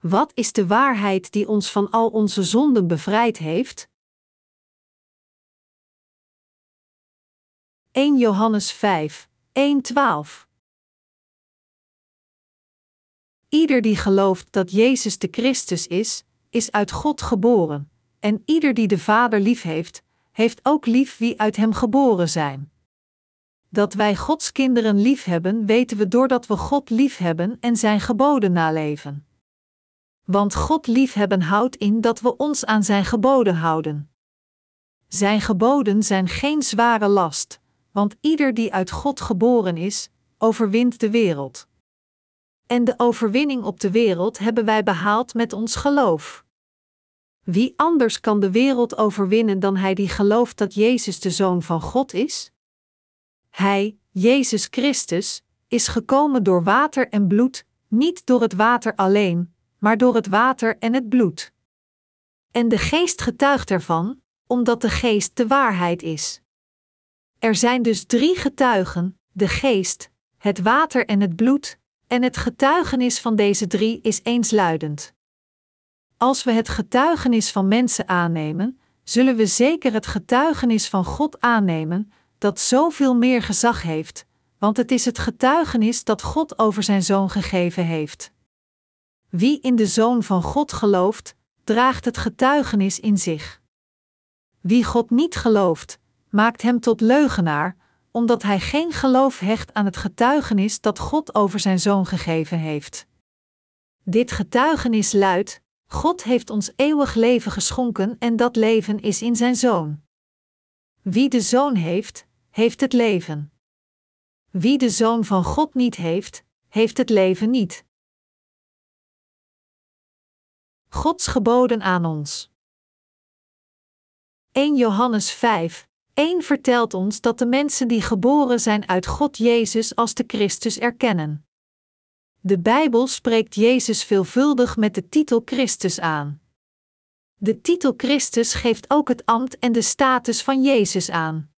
Wat is de waarheid die ons van al onze zonden bevrijd heeft? 1 Johannes 5, 1 12 Ieder die gelooft dat Jezus de Christus is, is uit God geboren, en ieder die de Vader lief heeft, ook lief wie uit hem geboren zijn. Dat wij Gods kinderen lief hebben, weten we doordat we God lief hebben en zijn geboden naleven. Want God liefhebben houdt in dat we ons aan zijn geboden houden. Zijn geboden zijn geen zware last, want ieder die uit God geboren is, overwint de wereld. En de overwinning op de wereld hebben wij behaald met ons geloof. Wie anders kan de wereld overwinnen dan hij die gelooft dat Jezus de Zoon van God is? Hij, Jezus Christus, is gekomen door water en bloed, niet door het water alleen, maar door het water en het bloed. En de geest getuigt ervan, omdat de geest de waarheid is. Er zijn dus drie getuigen: de geest, het water en het bloed, en het getuigenis van deze drie is eensluidend. Als we het getuigenis van mensen aannemen, zullen we zeker het getuigenis van God aannemen, dat zoveel meer gezag heeft, want het is het getuigenis dat God over zijn zoon gegeven heeft. Wie in de zoon van God gelooft, draagt het getuigenis in zich. Wie God niet gelooft, maakt hem tot leugenaar, omdat hij geen geloof hecht aan het getuigenis dat God over zijn zoon gegeven heeft. Dit getuigenis luidt: God heeft ons eeuwig leven geschonken en dat leven is in zijn zoon. Wie de zoon heeft, heeft het leven. Wie de zoon van God niet heeft, heeft het leven niet. Gods geboden aan ons. 1 Johannes 5, 1 vertelt ons dat de mensen die geboren zijn uit God Jezus als de Christus erkennen. De Bijbel spreekt Jezus veelvuldig met de titel Christus aan. De titel Christus geeft ook het ambt en de status van Jezus aan.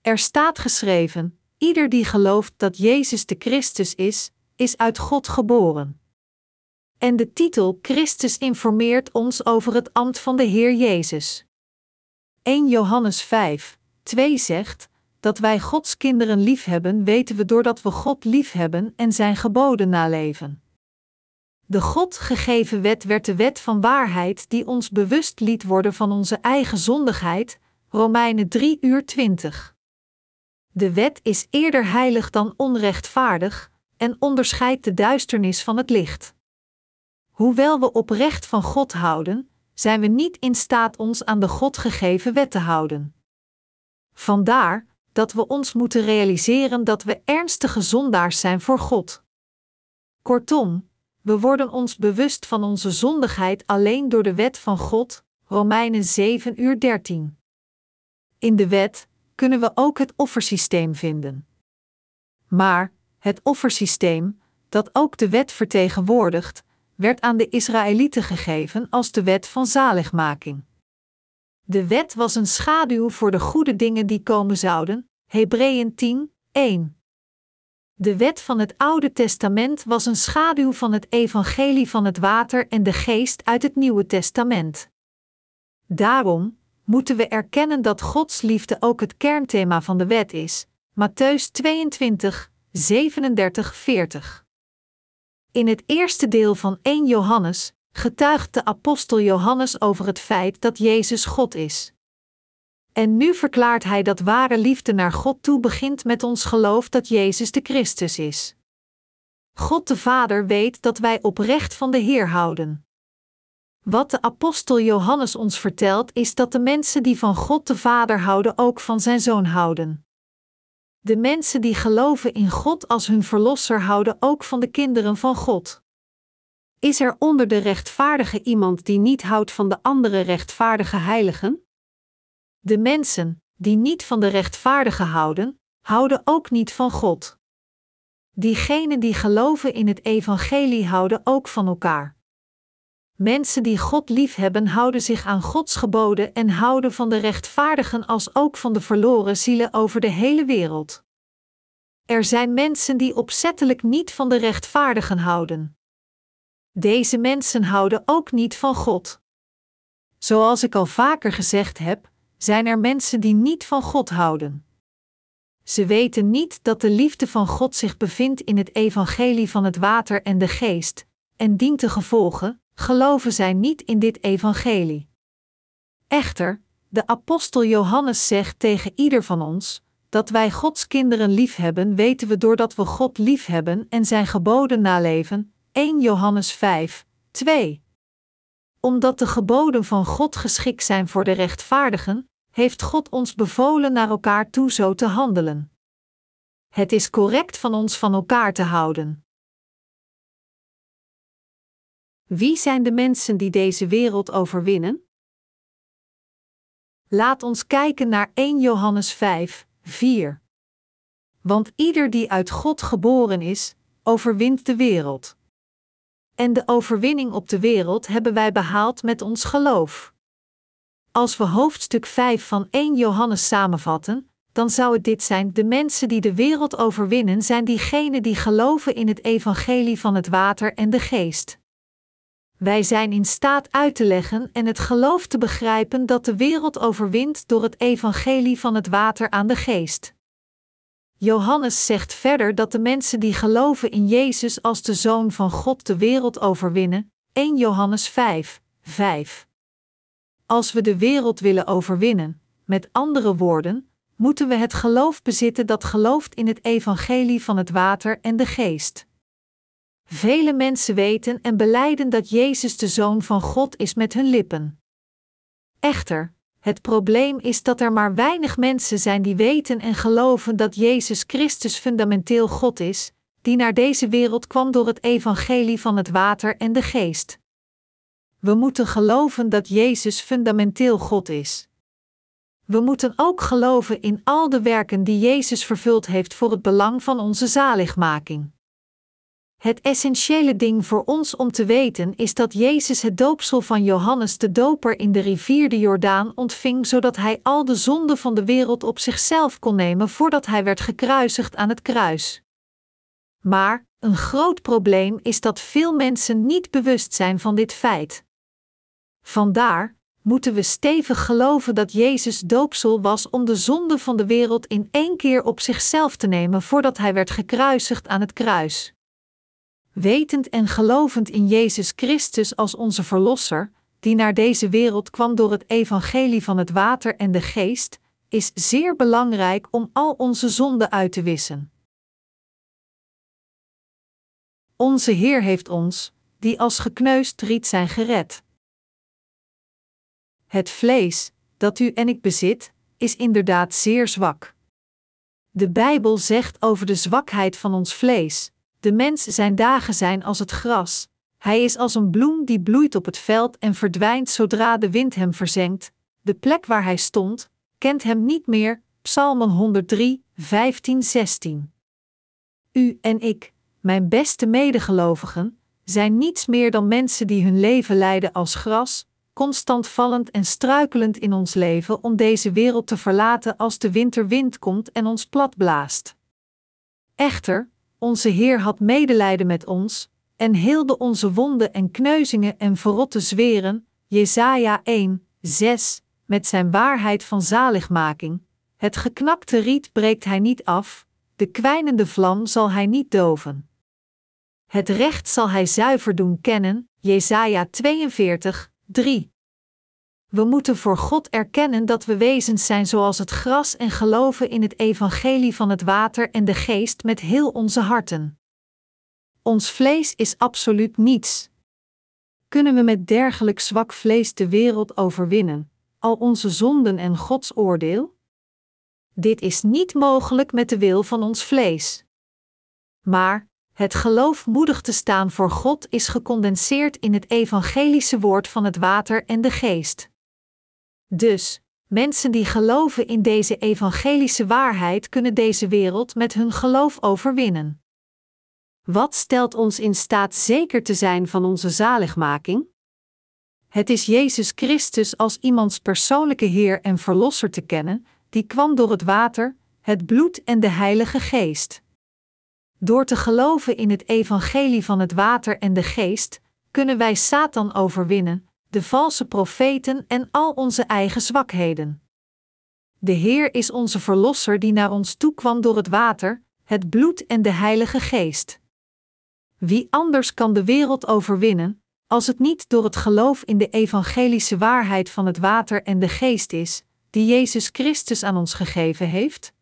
Er staat geschreven: Ieder die gelooft dat Jezus de Christus is, is uit God geboren. En de titel Christus informeert ons over het ambt van de Heer Jezus. 1 Johannes 5, 2 zegt: Dat wij Gods kinderen liefhebben, weten we doordat we God liefhebben en zijn geboden naleven. De God gegeven wet werd de wet van waarheid die ons bewust liet worden van onze eigen zondigheid. Romeinen 3 uur 20. De wet is eerder heilig dan onrechtvaardig en onderscheidt de duisternis van het licht. Hoewel we oprecht van God houden, zijn we niet in staat ons aan de God gegeven wet te houden. Vandaar dat we ons moeten realiseren dat we ernstige zondaars zijn voor God. Kortom, we worden ons bewust van onze zondigheid alleen door de wet van God, Romeinen 7 uur 13. In de wet kunnen we ook het offersysteem vinden. Maar het offersysteem, dat ook de wet vertegenwoordigt, werd aan de Israëlieten gegeven als de wet van zaligmaking. De wet was een schaduw voor de goede dingen die komen zouden, Hebreeën 10, 1. De wet van het Oude Testament was een schaduw van het evangelie van het water en de geest uit het Nieuwe Testament. Daarom moeten we erkennen dat Gods liefde ook het kernthema van de wet is. Matthäus 22, 37, 40. In het eerste deel van 1 Johannes getuigt de apostel Johannes over het feit dat Jezus God is. En nu verklaart hij dat ware liefde naar God toe begint met ons geloof dat Jezus de Christus is. God de Vader weet dat wij oprecht van de Heer houden. Wat de apostel Johannes ons vertelt is dat de mensen die van God de Vader houden ook van zijn Zoon houden. De mensen die geloven in God als hun Verlosser houden ook van de kinderen van God. Is er onder de rechtvaardige iemand die niet houdt van de andere rechtvaardige heiligen? De mensen, die niet van de rechtvaardige houden, houden ook niet van God. Diegenen die geloven in het evangelie houden ook van elkaar. Mensen die God liefhebben houden zich aan Gods geboden en houden van de rechtvaardigen als ook van de verloren zielen over de hele wereld. Er zijn mensen die opzettelijk niet van de rechtvaardigen houden. Deze mensen houden ook niet van God. Zoals ik al vaker gezegd heb, zijn er mensen die niet van God houden. Ze weten niet dat de liefde van God zich bevindt in het evangelie van het water en de geest, en dient te gevolgen, geloven zij niet in dit evangelie. Echter, de apostel Johannes zegt tegen ieder van ons: dat wij Gods kinderen liefhebben, weten we doordat we God liefhebben en zijn geboden naleven. 1 Johannes 5, 2. Omdat de geboden van God geschikt zijn voor de rechtvaardigen, heeft God ons bevolen naar elkaar toe zo te handelen. Het is correct van ons van elkaar te houden. Wie zijn de mensen die deze wereld overwinnen? Laat ons kijken naar 1 Johannes 5, 4. Want ieder die uit God geboren is, overwint de wereld. En de overwinning op de wereld hebben wij behaald met ons geloof. Als we hoofdstuk 5 van 1 Johannes samenvatten, dan zou het dit zijn: de mensen die de wereld overwinnen zijn diegenen die geloven in het evangelie van het water en de geest. Wij zijn in staat uit te leggen en het geloof te begrijpen dat de wereld overwint door het evangelie van het water aan de geest. Johannes zegt verder dat de mensen die geloven in Jezus als de Zoon van God de wereld overwinnen, 1 Johannes 5, 5. Als we de wereld willen overwinnen, met andere woorden, moeten we het geloof bezitten dat gelooft in het evangelie van het water en de geest. Vele mensen weten en beleiden dat Jezus de Zoon van God is met hun lippen. Echter, het probleem is dat er maar weinig mensen zijn die weten en geloven dat Jezus Christus fundamenteel God is, die naar deze wereld kwam door het evangelie van het water en de geest. We moeten geloven dat Jezus fundamenteel God is. We moeten ook geloven in al de werken die Jezus vervuld heeft voor het belang van onze zaligmaking. Het essentiële ding voor ons om te weten is dat Jezus het doopsel van Johannes de Doper in de rivier de Jordaan ontving, zodat hij al de zonden van de wereld op zichzelf kon nemen voordat hij werd gekruisigd aan het kruis. Maar een groot probleem is dat veel mensen niet bewust zijn van dit feit. Vandaar moeten we stevig geloven dat Jezus doopsel was om de zonde van de wereld in één keer op zichzelf te nemen voordat hij werd gekruisigd aan het kruis wetend en gelovend in Jezus Christus als onze Verlosser, die naar deze wereld kwam door het evangelie van het water en de geest, is zeer belangrijk om al onze zonden uit te wissen. Onze Heer heeft ons, die als gekneusd riet zijn gered. Het vlees, dat u en ik bezit, is inderdaad zeer zwak. De Bijbel zegt over de zwakheid van ons vlees: de mens zijn dagen zijn als het gras. Hij is als een bloem die bloeit op het veld en verdwijnt zodra de wind hem verzengt. De plek waar hij stond, kent hem niet meer. Psalmen 103, 15, 16. U en ik, mijn beste medegelovigen, zijn niets meer dan mensen die hun leven leiden als gras, constant vallend en struikelend in ons leven om deze wereld te verlaten als de winterwind komt en ons plat blaast. Echter, onze Heer had medelijden met ons, en heelde onze wonden en kneuzingen en verrotte zweren, Jesaja 1, 6, met zijn waarheid van zaligmaking. Het geknakte riet breekt hij niet af, de kwijnende vlam zal hij niet doven. Het recht zal hij zuiver doen kennen, Jesaja 42, 3. We moeten voor God erkennen dat we wezens zijn zoals het gras en geloven in het evangelie van het water en de geest met heel onze harten. Ons vlees is absoluut niets. Kunnen we met dergelijk zwak vlees de wereld overwinnen, al onze zonden en Gods oordeel? Dit is niet mogelijk met de wil van ons vlees. Maar het geloof moedig te staan voor God is gecondenseerd in het evangelische woord van het water en de geest. Dus, mensen die geloven in deze evangelische waarheid kunnen deze wereld met hun geloof overwinnen. Wat stelt ons in staat zeker te zijn van onze zaligmaking? Het is Jezus Christus als iemands persoonlijke Heer en Verlosser te kennen, die kwam door het water, het bloed en de Heilige Geest. Door te geloven in het evangelie van het water en de geest, kunnen wij Satan overwinnen, de valse profeten en al onze eigen zwakheden. De Heer is onze Verlosser die naar ons toe kwam door het water, het bloed en de Heilige Geest. Wie anders kan de wereld overwinnen, als het niet door het geloof in de evangelische waarheid van het water en de Geest is, die Jezus Christus aan ons gegeven heeft?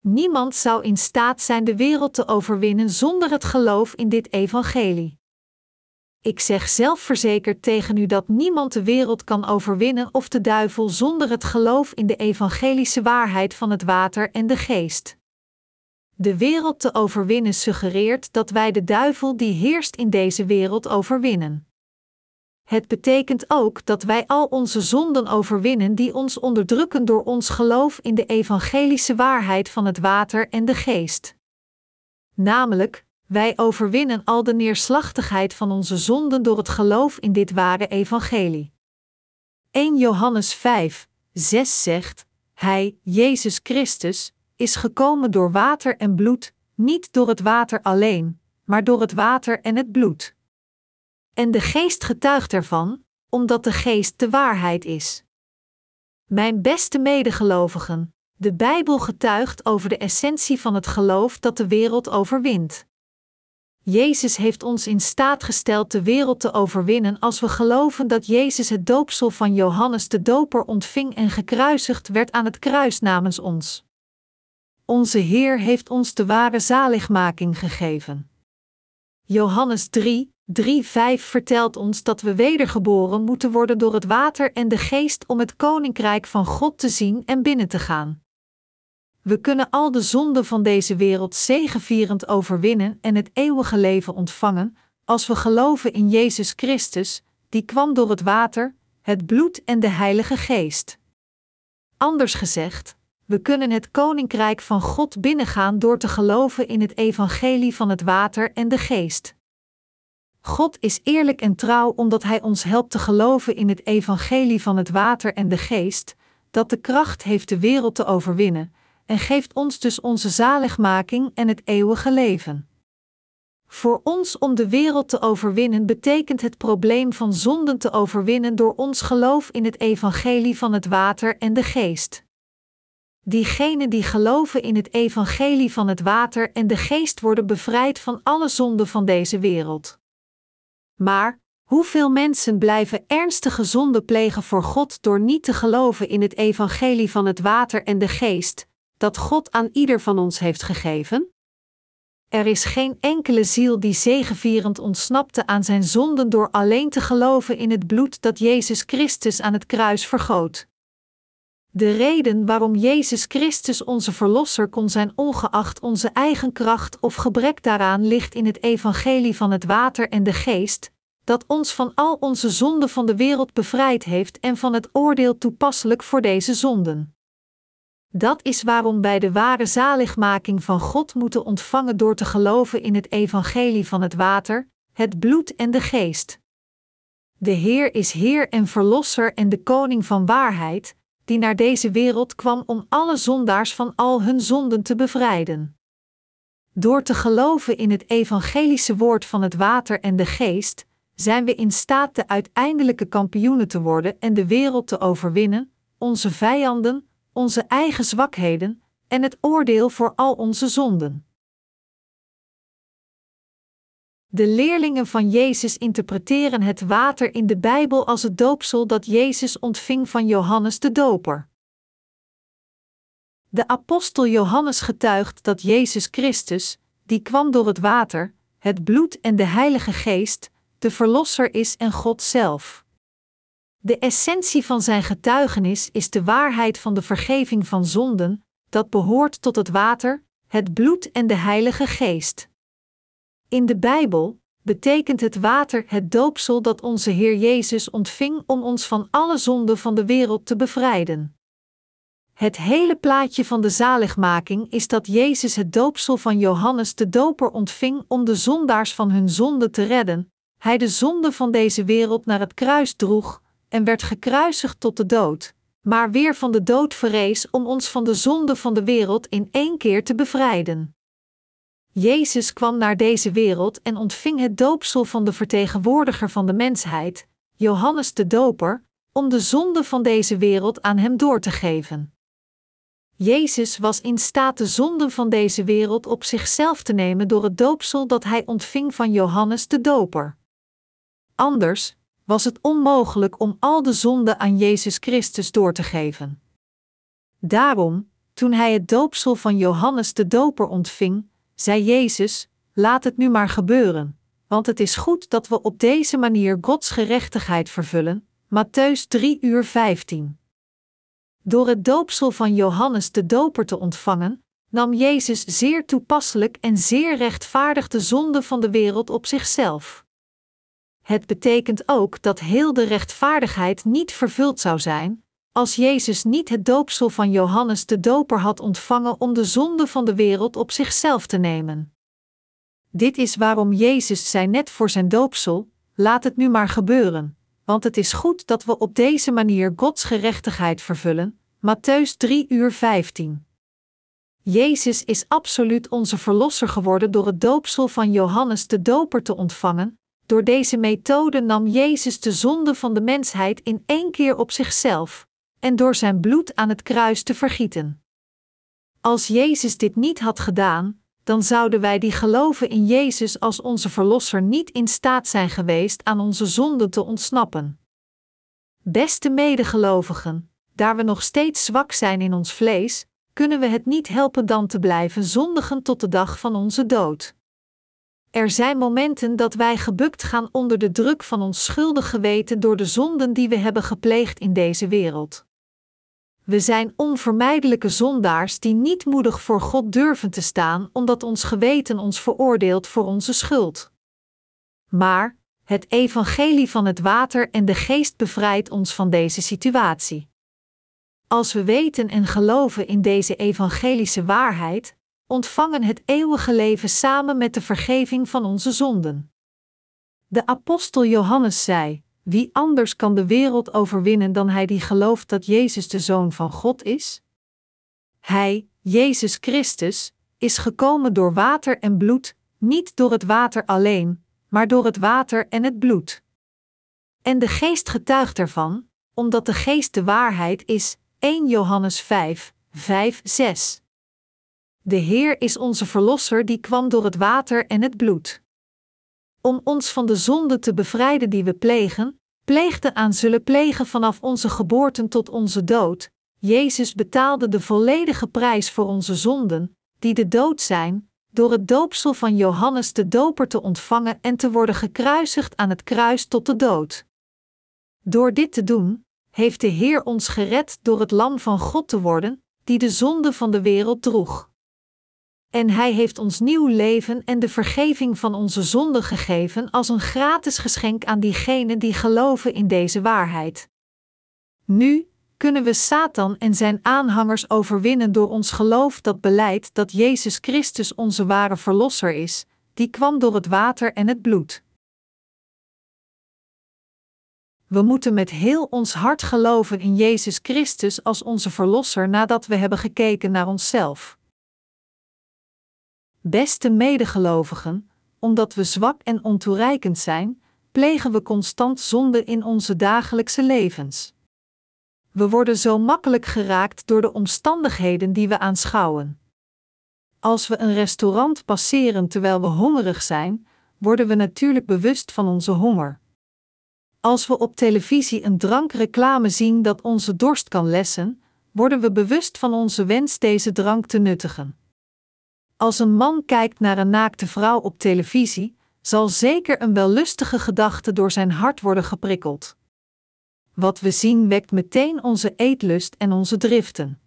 Niemand zou in staat zijn de wereld te overwinnen zonder het geloof in dit evangelie. Ik zeg zelfverzekerd tegen u dat niemand de wereld kan overwinnen of de duivel zonder het geloof in de evangelische waarheid van het water en de geest. De wereld te overwinnen suggereert dat wij de duivel die heerst in deze wereld overwinnen. Het betekent ook dat wij al onze zonden overwinnen die ons onderdrukken door ons geloof in de evangelische waarheid van het water en de geest. Namelijk, wij overwinnen al de neerslachtigheid van onze zonden door het geloof in dit ware evangelie. 1 Johannes 5, 6 zegt: Hij, Jezus Christus, is gekomen door water en bloed, niet door het water alleen, maar door het water en het bloed. En de geest getuigt ervan, omdat de geest de waarheid is. Mijn beste medegelovigen, de Bijbel getuigt over de essentie van het geloof dat de wereld overwint. Jezus heeft ons in staat gesteld de wereld te overwinnen als we geloven dat Jezus het doopsel van Johannes de Doper ontving en gekruisigd werd aan het kruis namens ons. Onze Heer heeft ons de ware zaligmaking gegeven. Johannes 3, 3, 5 vertelt ons dat we wedergeboren moeten worden door het water en de geest om het koninkrijk van God te zien en binnen te gaan. We kunnen al de zonden van deze wereld zegevierend overwinnen en het eeuwige leven ontvangen, als we geloven in Jezus Christus, die kwam door het water, het bloed en de Heilige Geest. Anders gezegd, we kunnen het koninkrijk van God binnengaan door te geloven in het evangelie van het water en de geest. God is eerlijk en trouw omdat Hij ons helpt te geloven in het evangelie van het water en de geest, dat de kracht heeft de wereld te overwinnen, en geeft ons dus onze zaligmaking en het eeuwige leven. Voor ons om de wereld te overwinnen betekent het probleem van zonden te overwinnen door ons geloof in het evangelie van het water en de geest. Diegenen die geloven in het evangelie van het water en de geest worden bevrijd van alle zonden van deze wereld. Maar hoeveel mensen blijven ernstige zonden plegen voor God door niet te geloven in het evangelie van het water en de geest, dat God aan ieder van ons heeft gegeven? Er is geen enkele ziel die zegevierend ontsnapte aan zijn zonden door alleen te geloven in het bloed dat Jezus Christus aan het kruis vergoot. De reden waarom Jezus Christus onze Verlosser kon zijn, ongeacht onze eigen kracht of gebrek daaraan, ligt in het evangelie van het water en de geest, dat ons van al onze zonden van de wereld bevrijd heeft en van het oordeel toepasselijk voor deze zonden. Dat is waarom wij de ware zaligmaking van God moeten ontvangen door te geloven in het evangelie van het water, het bloed en de geest. De Heer is Heer en Verlosser en de Koning van waarheid, die naar deze wereld kwam om alle zondaars van al hun zonden te bevrijden. Door te geloven in het evangelische woord van het water en de geest, zijn we in staat de uiteindelijke kampioenen te worden en de wereld te overwinnen, onze vijanden, onze eigen zwakheden en het oordeel voor al onze zonden. De leerlingen van Jezus interpreteren het water in de Bijbel als het doopsel dat Jezus ontving van Johannes de Doper. De apostel Johannes getuigt dat Jezus Christus, die kwam door het water, het bloed en de Heilige Geest, de Verlosser is en God zelf. De essentie van zijn getuigenis is de waarheid van de vergeving van zonden, dat behoort tot het water, het bloed en de Heilige Geest. In de Bijbel betekent het water het doopsel dat onze Heer Jezus ontving om ons van alle zonden van de wereld te bevrijden. Het hele plaatje van de zaligmaking is dat Jezus het doopsel van Johannes de Doper ontving om de zondaars van hun zonde te redden. Hij de zonde van deze wereld naar het kruis droeg en werd gekruisigd tot de dood, maar weer van de dood verrees om ons van de zonde van de wereld in één keer te bevrijden. Jezus kwam naar deze wereld en ontving het doopsel van de vertegenwoordiger van de mensheid, Johannes de Doper, om de zonde van deze wereld aan hem door te geven. Jezus was in staat de zonden van deze wereld op zichzelf te nemen door het doopsel dat hij ontving van Johannes de Doper. Anders was het onmogelijk om al de zonden aan Jezus Christus door te geven. Daarom, toen hij het doopsel van Johannes de Doper ontving, zei Jezus: Laat het nu maar gebeuren, want het is goed dat we op deze manier Gods gerechtigheid vervullen. Matthäus 3 uur 15. Door het doopsel van Johannes de Doper te ontvangen, nam Jezus zeer toepasselijk en zeer rechtvaardig de zonde van de wereld op zichzelf. Het betekent ook dat heel de rechtvaardigheid niet vervuld zou zijn, als Jezus niet het doopsel van Johannes de Doper had ontvangen om de zonde van de wereld op zichzelf te nemen. Dit is waarom Jezus zei net voor zijn doopsel: Laat het nu maar gebeuren, want het is goed dat we op deze manier Gods gerechtigheid vervullen. Matthäus 3 uur 15. Jezus is absoluut onze verlosser geworden door het doopsel van Johannes de Doper te ontvangen. Door deze methode nam Jezus de zonde van de mensheid in één keer op zichzelf, en door zijn bloed aan het kruis te vergieten. Als Jezus dit niet had gedaan, dan zouden wij die geloven in Jezus als onze Verlosser niet in staat zijn geweest aan onze zonden te ontsnappen. Beste medegelovigen, daar we nog steeds zwak zijn in ons vlees, kunnen we het niet helpen dan te blijven zondigen tot de dag van onze dood. Er zijn momenten dat wij gebukt gaan onder de druk van ons schuldig geweten door de zonden die we hebben gepleegd in deze wereld. We zijn onvermijdelijke zondaars die niet moedig voor God durven te staan omdat ons geweten ons veroordeelt voor onze schuld. Maar het evangelie van het water en de geest bevrijdt ons van deze situatie. Als we weten en geloven in deze evangelische waarheid, ontvangen het eeuwige leven samen met de vergeving van onze zonden. De apostel Johannes zei: wie anders kan de wereld overwinnen dan hij die gelooft dat Jezus de Zoon van God is? Hij, Jezus Christus, is gekomen door water en bloed, niet door het water alleen, maar door het water en het bloed. En de Geest getuigt ervan, omdat de Geest de waarheid is. 1 Johannes 5, 5, 6. De Heer is onze Verlosser die kwam door het water en het bloed om ons van de zonde te bevrijden die we plegen, pleegden aan zullen plegen vanaf onze geboorte tot onze dood. Jezus betaalde de volledige prijs voor onze zonden, die de dood zijn, door het doopsel van Johannes de Doper te ontvangen en te worden gekruisigd aan het kruis tot de dood. Door dit te doen, heeft de Heer ons gered door het Lam van God te worden, die de zonde van de wereld droeg en Hij heeft ons nieuw leven en de vergeving van onze zonden gegeven als een gratis geschenk aan diegenen die geloven in deze waarheid. Nu kunnen we Satan en zijn aanhangers overwinnen door ons geloof dat beleidt dat Jezus Christus onze ware Verlosser is, die kwam door het water en het bloed. We moeten met heel ons hart geloven in Jezus Christus als onze Verlosser nadat we hebben gekeken naar onszelf. Beste medegelovigen, omdat we zwak en ontoereikend zijn, plegen we constant zonde in onze dagelijkse levens. We worden zo makkelijk geraakt door de omstandigheden die we aanschouwen. Als we een restaurant passeren terwijl we hongerig zijn, worden we natuurlijk bewust van onze honger. Als we op televisie een drankreclame zien dat onze dorst kan lessen, worden we bewust van onze wens deze drank te nuttigen. Als een man kijkt naar een naakte vrouw op televisie, zal zeker een wellustige gedachte door zijn hart worden geprikkeld. Wat we zien wekt meteen onze eetlust en onze driften.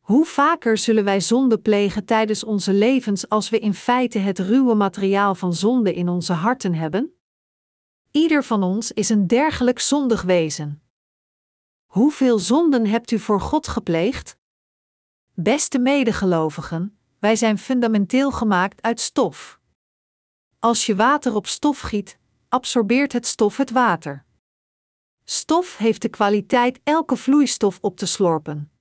Hoe vaker zullen wij zonde plegen tijdens onze levens als we in feite het ruwe materiaal van zonde in onze harten hebben? Ieder van ons is een dergelijk zondig wezen. Hoeveel zonden hebt u voor God gepleegd? Beste medegelovigen, wij zijn fundamenteel gemaakt uit stof. Als je water op stof giet, absorbeert het stof het water. Stof heeft de kwaliteit elke vloeistof op te slorpen.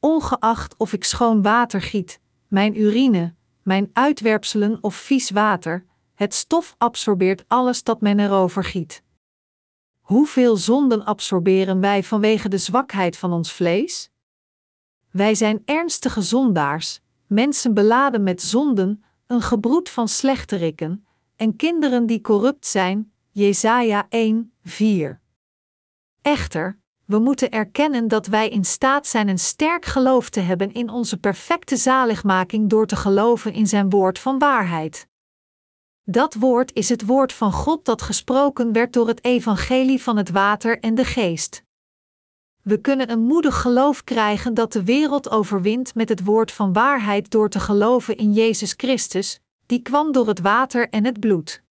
Ongeacht of ik schoon water giet, mijn urine, mijn uitwerpselen of vies water, het stof absorbeert alles dat men erover giet. Hoeveel zonden absorberen wij vanwege de zwakheid van ons vlees? Wij zijn ernstige zondaars, mensen beladen met zonden, een gebroed van slechterikken, en kinderen die corrupt zijn. Jesaja 1, 4. Echter, we moeten erkennen dat wij in staat zijn een sterk geloof te hebben in onze perfecte zaligmaking door te geloven in Zijn woord van waarheid. Dat woord is het woord van God dat gesproken werd door het evangelie van het water en de geest. We kunnen een moedig geloof krijgen dat de wereld overwint met het woord van waarheid door te geloven in Jezus Christus, die kwam door het water en het bloed.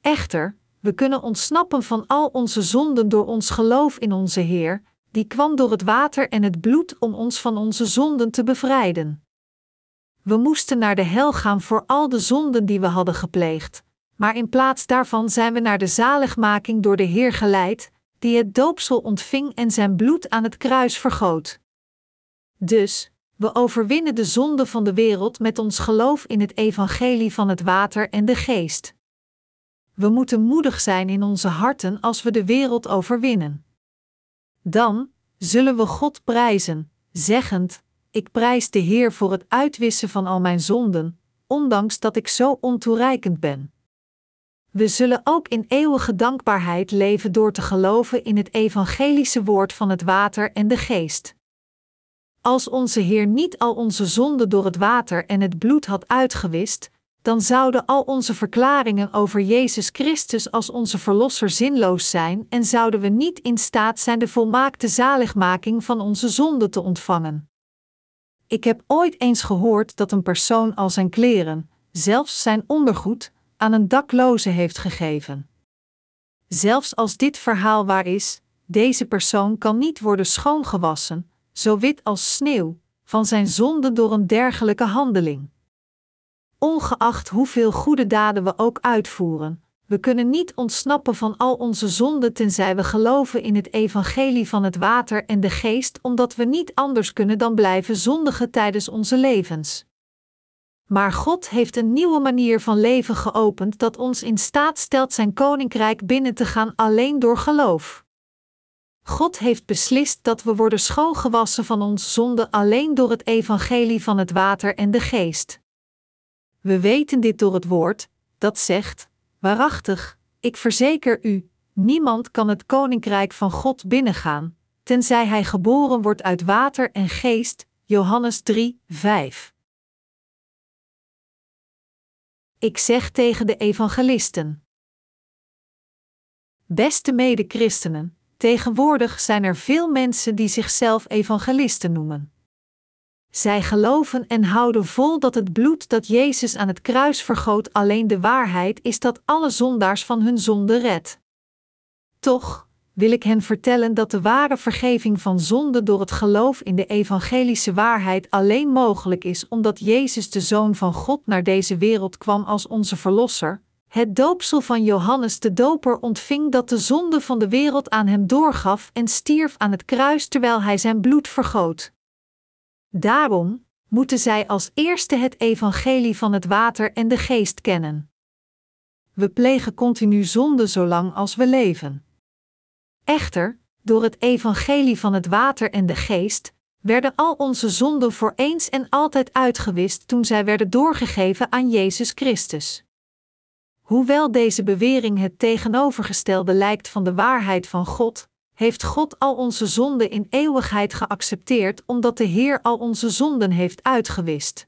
Echter, we kunnen ontsnappen van al onze zonden door ons geloof in onze Heer, die kwam door het water en het bloed om ons van onze zonden te bevrijden. We moesten naar de hel gaan voor al de zonden die we hadden gepleegd, maar in plaats daarvan zijn we naar de zaligmaking door de Heer geleid, die het doopsel ontving en zijn bloed aan het kruis vergoot. Dus, we overwinnen de zonde van de wereld met ons geloof in het evangelie van het water en de geest. We moeten moedig zijn in onze harten als we de wereld overwinnen. Dan zullen we God prijzen, zeggend: Ik prijs de Heer voor het uitwissen van al mijn zonden, ondanks dat ik zo ontoereikend ben. We zullen ook in eeuwige dankbaarheid leven door te geloven in het evangelische woord van het water en de geest. Als onze Heer niet al onze zonden door het water en het bloed had uitgewist, dan zouden al onze verklaringen over Jezus Christus als onze Verlosser zinloos zijn en zouden we niet in staat zijn de volmaakte zaligmaking van onze zonde te ontvangen. Ik heb ooit eens gehoord dat een persoon al zijn kleren, zelfs zijn ondergoed, aan een dakloze heeft gegeven. Zelfs als dit verhaal waar is, deze persoon kan niet worden schoongewassen, zo wit als sneeuw, van zijn zonde door een dergelijke handeling. Ongeacht hoeveel goede daden we ook uitvoeren, we kunnen niet ontsnappen van al onze zonden tenzij we geloven in het evangelie van het water en de geest, omdat we niet anders kunnen dan blijven zondigen tijdens onze levens. Maar God heeft een nieuwe manier van leven geopend dat ons in staat stelt zijn koninkrijk binnen te gaan alleen door geloof. God heeft beslist dat we worden schoongewassen van ons zonde alleen door het evangelie van het water en de geest. We weten dit door het woord, dat zegt: Waarachtig, ik verzeker u, niemand kan het koninkrijk van God binnengaan, tenzij hij geboren wordt uit water en geest. Johannes 3, 5. Ik zeg tegen de evangelisten. Beste mede-christenen, tegenwoordig zijn er veel mensen die zichzelf evangelisten noemen. Zij geloven en houden vol dat het bloed dat Jezus aan het kruis vergoot alleen de waarheid is dat alle zondaars van hun zonde redt. Toch wil ik hen vertellen dat de ware vergeving van zonde door het geloof in de evangelische waarheid alleen mogelijk is omdat Jezus de Zoon van God naar deze wereld kwam als onze Verlosser. Het doopsel van Johannes de Doper ontving dat de zonde van de wereld aan hem doorgaf en stierf aan het kruis terwijl hij zijn bloed vergoot. Daarom moeten zij als eerste het evangelie van het water en de geest kennen. We plegen continu zonde zolang als we leven. Echter, door het evangelie van het water en de geest, werden al onze zonden voor eens en altijd uitgewist toen zij werden doorgegeven aan Jezus Christus. Hoewel deze bewering het tegenovergestelde lijkt van de waarheid van God, heeft God al onze zonden in eeuwigheid geaccepteerd omdat de Heer al onze zonden heeft uitgewist.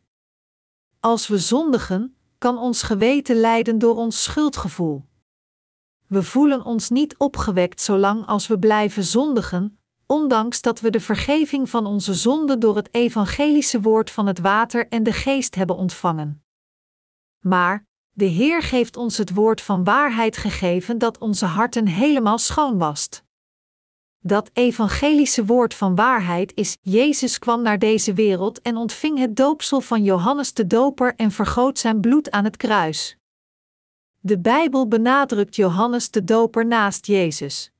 Als we zondigen, kan ons geweten lijden door ons schuldgevoel. We voelen ons niet opgewekt zolang als we blijven zondigen, ondanks dat we de vergeving van onze zonden door het evangelische woord van het water en de geest hebben ontvangen. Maar de Heer geeft ons het woord van waarheid gegeven dat onze harten helemaal schoon wast. Dat evangelische woord van waarheid is: Jezus kwam naar deze wereld en ontving het doopsel van Johannes de Doper en vergoot zijn bloed aan het kruis. De Bijbel benadrukt Johannes de Doper naast Jezus.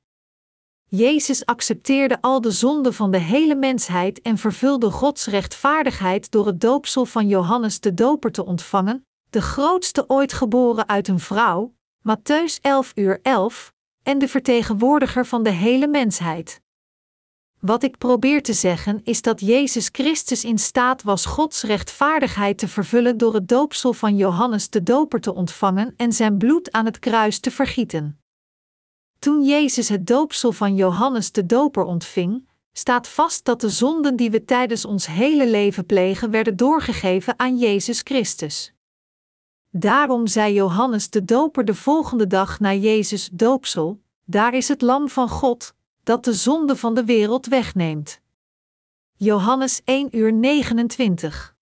Jezus accepteerde al de zonden van de hele mensheid en vervulde Gods rechtvaardigheid door het doopsel van Johannes de Doper te ontvangen, de grootste ooit geboren uit een vrouw, Matthäus 11 uur 11, en de vertegenwoordiger van de hele mensheid. Wat ik probeer te zeggen is dat Jezus Christus in staat was Gods rechtvaardigheid te vervullen door het doopsel van Johannes de Doper te ontvangen en zijn bloed aan het kruis te vergieten. Toen Jezus het doopsel van Johannes de Doper ontving, staat vast dat de zonden die we tijdens ons hele leven plegen werden doorgegeven aan Jezus Christus. Daarom zei Johannes de Doper de volgende dag na Jezus' doopsel: Daar is het Lam van God, dat de zonde van de wereld wegneemt. Johannes 1 uur 29.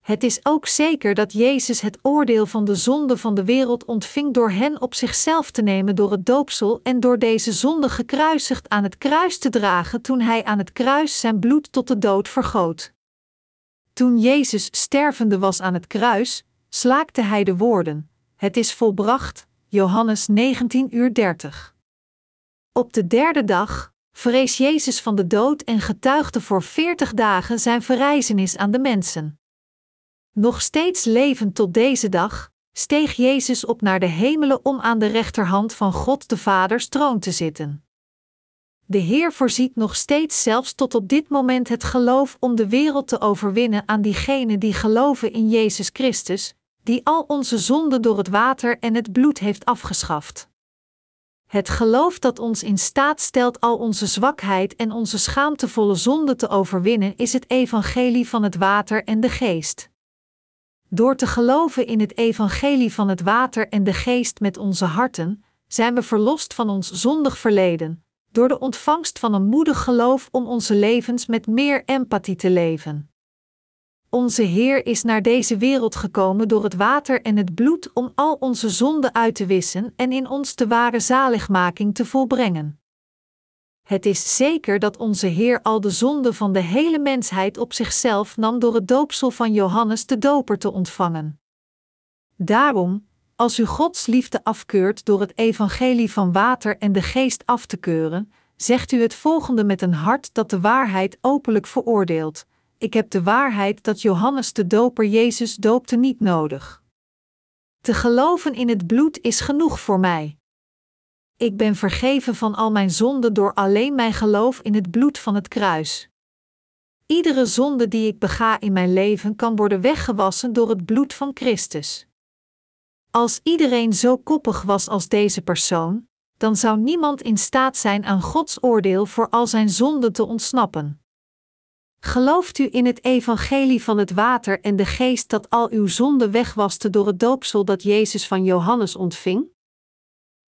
Het is ook zeker dat Jezus het oordeel van de zonde van de wereld ontving door hen op zichzelf te nemen door het doopsel en door deze zonde gekruisigd aan het kruis te dragen toen hij aan het kruis zijn bloed tot de dood vergoot. Toen Jezus stervende was aan het kruis, slaakte hij de woorden: Het is volbracht, Johannes 19 uur 30. Op de derde dag vrees Jezus van de dood en getuigde voor veertig dagen zijn verrijzenis aan de mensen. Nog steeds levend tot deze dag, steeg Jezus op naar de hemelen om aan de rechterhand van God de Vaders troon te zitten. De Heer voorziet nog steeds zelfs tot op dit moment het geloof om de wereld te overwinnen aan diegenen die geloven in Jezus Christus, die al onze zonden door het water en het bloed heeft afgeschaft. Het geloof dat ons in staat stelt al onze zwakheid en onze schaamtevolle zonde te overwinnen, is het evangelie van het water en de geest. Door te geloven in het evangelie van het water en de geest met onze harten, zijn we verlost van ons zondig verleden, door de ontvangst van een moedig geloof om onze levens met meer empathie te leven. Onze Heer is naar deze wereld gekomen door het water en het bloed om al onze zonden uit te wissen en in ons de ware zaligmaking te volbrengen. Het is zeker dat onze Heer al de zonden van de hele mensheid op zichzelf nam door het doopsel van Johannes de Doper te ontvangen. Daarom, als u Gods liefde afkeurt door het evangelie van water en de geest af te keuren, zegt u het volgende met een hart dat de waarheid openlijk veroordeelt ik heb de waarheid dat Johannes de Doper Jezus doopte niet nodig. Te geloven in het bloed is genoeg voor mij. Ik ben vergeven van al mijn zonden door alleen mijn geloof in het bloed van het kruis. Iedere zonde die ik bega in mijn leven kan worden weggewassen door het bloed van Christus. Als iedereen zo koppig was als deze persoon, dan zou niemand in staat zijn aan Gods oordeel voor al zijn zonden te ontsnappen. Gelooft u in het evangelie van het water en de geest dat al uw zonden wegwaste door het doopsel dat Jezus van Johannes ontving?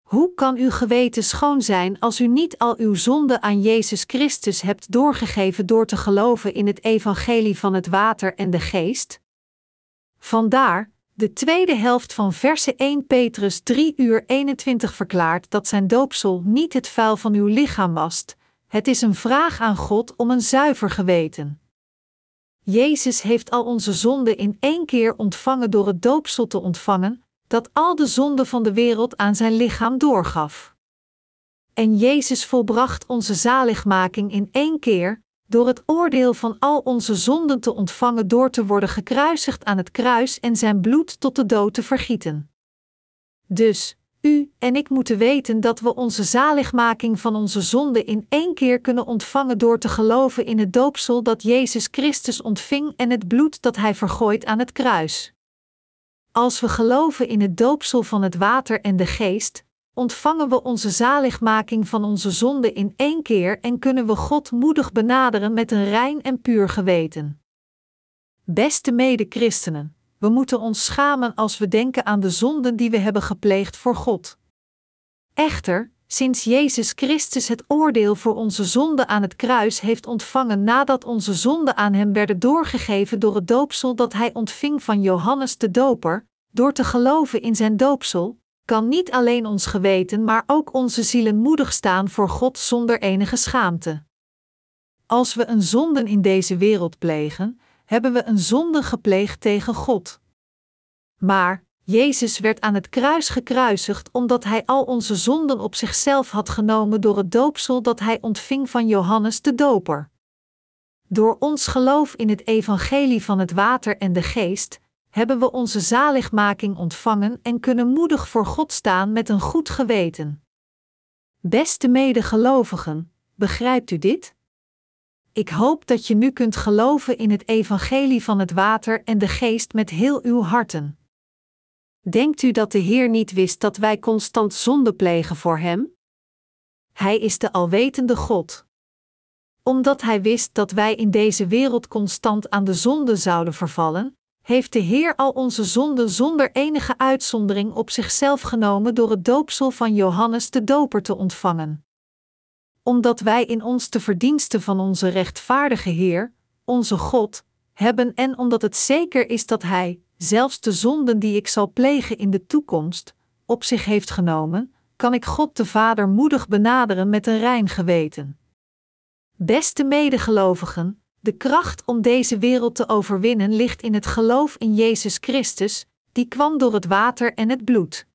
Hoe kan uw geweten schoon zijn als u niet al uw zonden aan Jezus Christus hebt doorgegeven door te geloven in het evangelie van het water en de geest? Vandaar, de tweede helft van verse 1 Petrus 3 uur 21 verklaart dat zijn doopsel niet het vuil van uw lichaam wast, het is een vraag aan God om een zuiver geweten. Jezus heeft al onze zonden in één keer ontvangen door het doopsel te ontvangen, dat al de zonden van de wereld aan zijn lichaam doorgaf. En Jezus volbracht onze zaligmaking in één keer, door het oordeel van al onze zonden te ontvangen door te worden gekruisigd aan het kruis en zijn bloed tot de dood te vergieten. Dus, u en ik moeten weten dat we onze zaligmaking van onze zonde in één keer kunnen ontvangen door te geloven in het doopsel dat Jezus Christus ontving en het bloed dat Hij vergooit aan het kruis. Als we geloven in het doopsel van het water en de geest, ontvangen we onze zaligmaking van onze zonde in één keer en kunnen we God moedig benaderen met een rein en puur geweten. Beste mede-christenen, we moeten ons schamen als we denken aan de zonden die we hebben gepleegd voor God. Echter, sinds Jezus Christus het oordeel voor onze zonde aan het kruis heeft ontvangen nadat onze zonden aan hem werden doorgegeven door het doopsel dat hij ontving van Johannes de Doper, door te geloven in zijn doopsel, kan niet alleen ons geweten, maar ook onze zielen moedig staan voor God zonder enige schaamte. Als we een zonden in deze wereld plegen, hebben we een zonde gepleegd tegen God. Maar, Jezus werd aan het kruis gekruisigd omdat hij al onze zonden op zichzelf had genomen door het doopsel dat hij ontving van Johannes de Doper. Door ons geloof in het evangelie van het water en de geest hebben we onze zaligmaking ontvangen en kunnen moedig voor God staan met een goed geweten. Beste medegelovigen, begrijpt u dit? Ik hoop dat je nu kunt geloven in het evangelie van het water en de geest met heel uw harten. Denkt u dat de Heer niet wist dat wij constant zonde plegen voor Hem? Hij is de alwetende God. Omdat Hij wist dat wij in deze wereld constant aan de zonde zouden vervallen, heeft de Heer al onze zonden zonder enige uitzondering op zichzelf genomen door het doopsel van Johannes de Doper te ontvangen. Omdat wij in ons de verdiensten van onze rechtvaardige Heer, onze God, hebben en omdat het zeker is dat Hij, zelfs de zonden die ik zal plegen in de toekomst, op zich heeft genomen, kan ik God de Vader moedig benaderen met een rein geweten. Beste medegelovigen, de kracht om deze wereld te overwinnen ligt in het geloof in Jezus Christus, die kwam door het water en het bloed.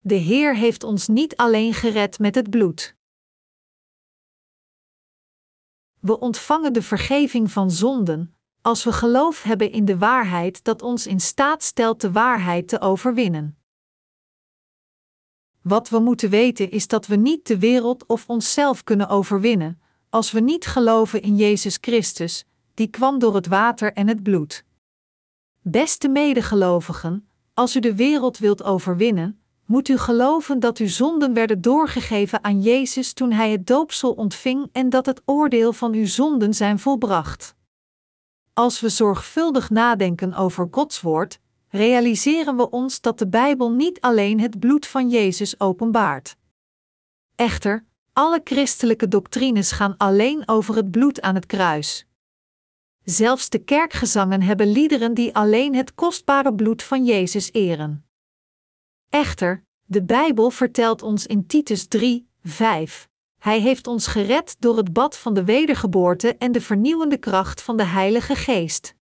De Heer heeft ons niet alleen gered met het bloed. We ontvangen de vergeving van zonden, als we geloof hebben in de waarheid dat ons in staat stelt de waarheid te overwinnen. Wat we moeten weten is dat we niet de wereld of onszelf kunnen overwinnen, als we niet geloven in Jezus Christus, die kwam door het water en het bloed. Beste medegelovigen, als u de wereld wilt overwinnen, moet u geloven dat uw zonden werden doorgegeven aan Jezus toen hij het doopsel ontving en dat het oordeel van uw zonden zijn volbracht. Als we zorgvuldig nadenken over Gods woord, realiseren we ons dat de Bijbel niet alleen het bloed van Jezus openbaart. Echter, alle christelijke doctrines gaan alleen over het bloed aan het kruis. Zelfs de kerkgezangen hebben liederen die alleen het kostbare bloed van Jezus eren. Echter, de Bijbel vertelt ons in Titus 3, 5. Hij heeft ons gered door het bad van de wedergeboorte en de vernieuwende kracht van de Heilige Geest.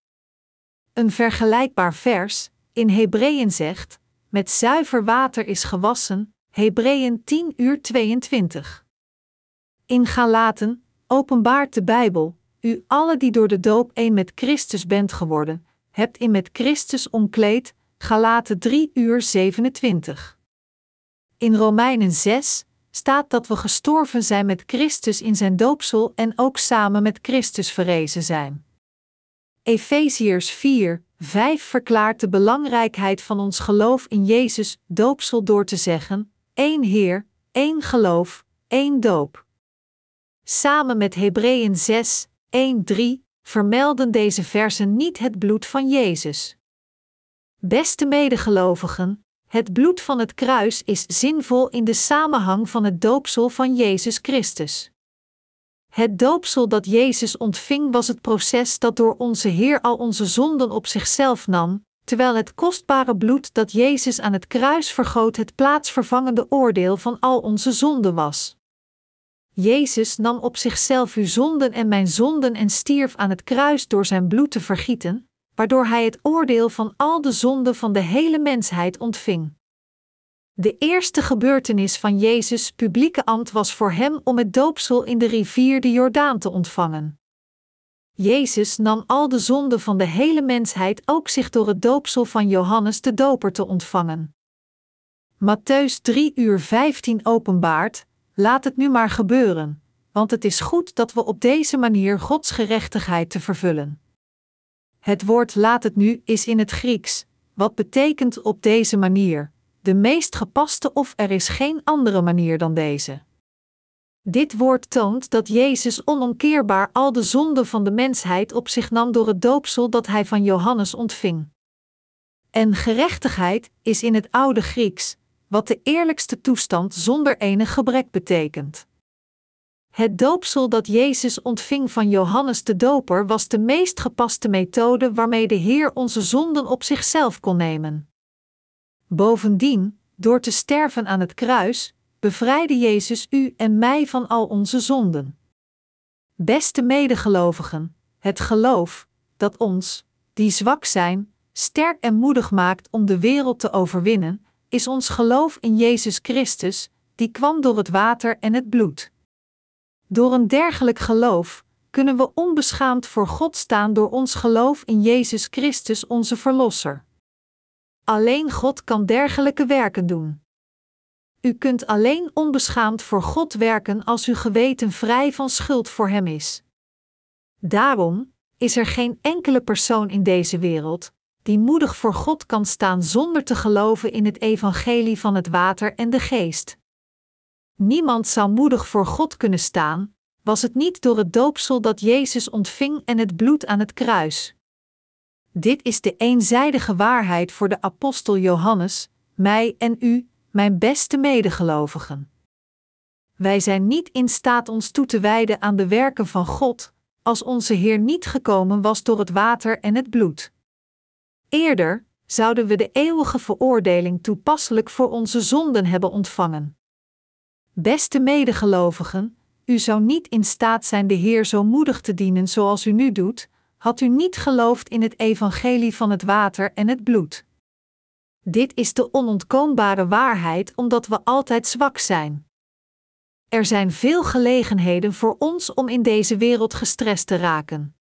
Een vergelijkbaar vers, in Hebreeën zegt: Met zuiver water is gewassen, Hebreeën 10 uur 22. In Galaten openbaart de Bijbel: U alle die door de doop één met Christus bent geworden, hebt in met Christus omkleed. Galaten 3 uur 27. In Romeinen 6 staat dat we gestorven zijn met Christus in zijn doopsel en ook samen met Christus verrezen zijn. Efeziërs 4, 5 verklaart de belangrijkheid van ons geloof in Jezus doopsel door te zeggen: één Heer, één geloof, één doop. Samen met Hebreeën 6, 1, 3 vermelden deze versen niet het bloed van Jezus. Beste medegelovigen, het bloed van het kruis is zinvol in de samenhang van het doopsel van Jezus Christus. Het doopsel dat Jezus ontving was het proces dat door onze Heer al onze zonden op zichzelf nam, terwijl het kostbare bloed dat Jezus aan het kruis vergoot het plaatsvervangende oordeel van al onze zonden was. Jezus nam op zichzelf uw zonden en mijn zonden en stierf aan het kruis door zijn bloed te vergieten, waardoor hij het oordeel van al de zonden van de hele mensheid ontving. De eerste gebeurtenis van Jezus' publieke ambt was voor hem om het doopsel in de rivier de Jordaan te ontvangen. Jezus nam al de zonden van de hele mensheid ook zich door het doopsel van Johannes de Doper te ontvangen. Matthäus 3 uur 15 openbaart: Laat het nu maar gebeuren, want het is goed dat we op deze manier Gods gerechtigheid te vervullen. Het woord laat het nu is in het Grieks, wat betekent op deze manier, de meest gepaste of er is geen andere manier dan deze. Dit woord toont dat Jezus onomkeerbaar al de zonden van de mensheid op zich nam door het doopsel dat hij van Johannes ontving. En gerechtigheid is in het oude Grieks, wat de eerlijkste toestand zonder enig gebrek betekent. Het doopsel dat Jezus ontving van Johannes de Doper was de meest gepaste methode waarmee de Heer onze zonden op zichzelf kon nemen. Bovendien, door te sterven aan het kruis, bevrijdde Jezus u en mij van al onze zonden. Beste medegelovigen, het geloof dat ons, die zwak zijn, sterk en moedig maakt om de wereld te overwinnen, is ons geloof in Jezus Christus, die kwam door het water en het bloed. Door een dergelijk geloof kunnen we onbeschaamd voor God staan door ons geloof in Jezus Christus, onze Verlosser. Alleen God kan dergelijke werken doen. U kunt alleen onbeschaamd voor God werken als uw geweten vrij van schuld voor Hem is. Daarom is er geen enkele persoon in deze wereld die moedig voor God kan staan zonder te geloven in het evangelie van het water en de geest. Niemand zou moedig voor God kunnen staan, was het niet door het doopsel dat Jezus ontving en het bloed aan het kruis. Dit is de eenzijdige waarheid voor de apostel Johannes, mij en u, mijn beste medegelovigen. Wij zijn niet in staat ons toe te wijden aan de werken van God, als onze Heer niet gekomen was door het water en het bloed. Eerder zouden we de eeuwige veroordeling toepasselijk voor onze zonden hebben ontvangen. Beste medegelovigen, u zou niet in staat zijn de Heer zo moedig te dienen zoals u nu doet, had u niet geloofd in het evangelie van het water en het bloed. Dit is de onontkoombare waarheid omdat we altijd zwak zijn. Er zijn veel gelegenheden voor ons om in deze wereld gestrest te raken.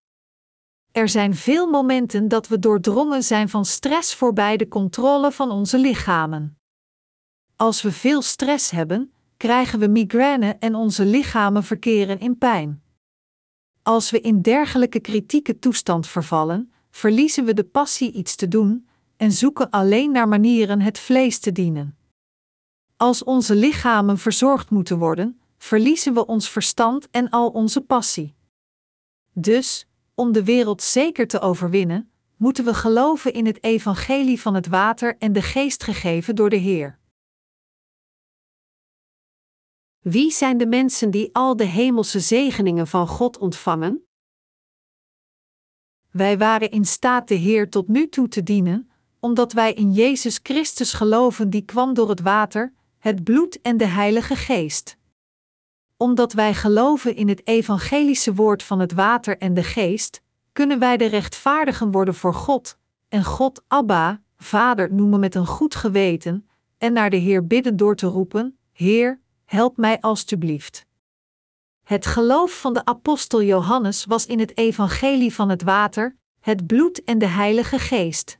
Er zijn veel momenten dat we doordrongen zijn van stress voorbij de controle van onze lichamen. Als we veel stress hebben, krijgen we migraine en onze lichamen verkeren in pijn. Als we in dergelijke kritieke toestand vervallen, verliezen we de passie iets te doen en zoeken alleen naar manieren het vlees te dienen. Als onze lichamen verzorgd moeten worden, verliezen we ons verstand en al onze passie. Dus, om de wereld zeker te overwinnen, moeten we geloven in het evangelie van het water en de geest gegeven door de Heer. Wie zijn de mensen die al de hemelse zegeningen van God ontvangen? Wij waren in staat de Heer tot nu toe te dienen, omdat wij in Jezus Christus geloven die kwam door het water, het bloed en de Heilige Geest. Omdat wij geloven in het evangelische woord van het water en de Geest, kunnen wij de rechtvaardigen worden voor God, en God Abba, Vader noemen met een goed geweten, en naar de Heer bidden door te roepen: Heer, help mij alstublieft. Het geloof van de apostel Johannes was in het evangelie van het water, het bloed en de Heilige Geest.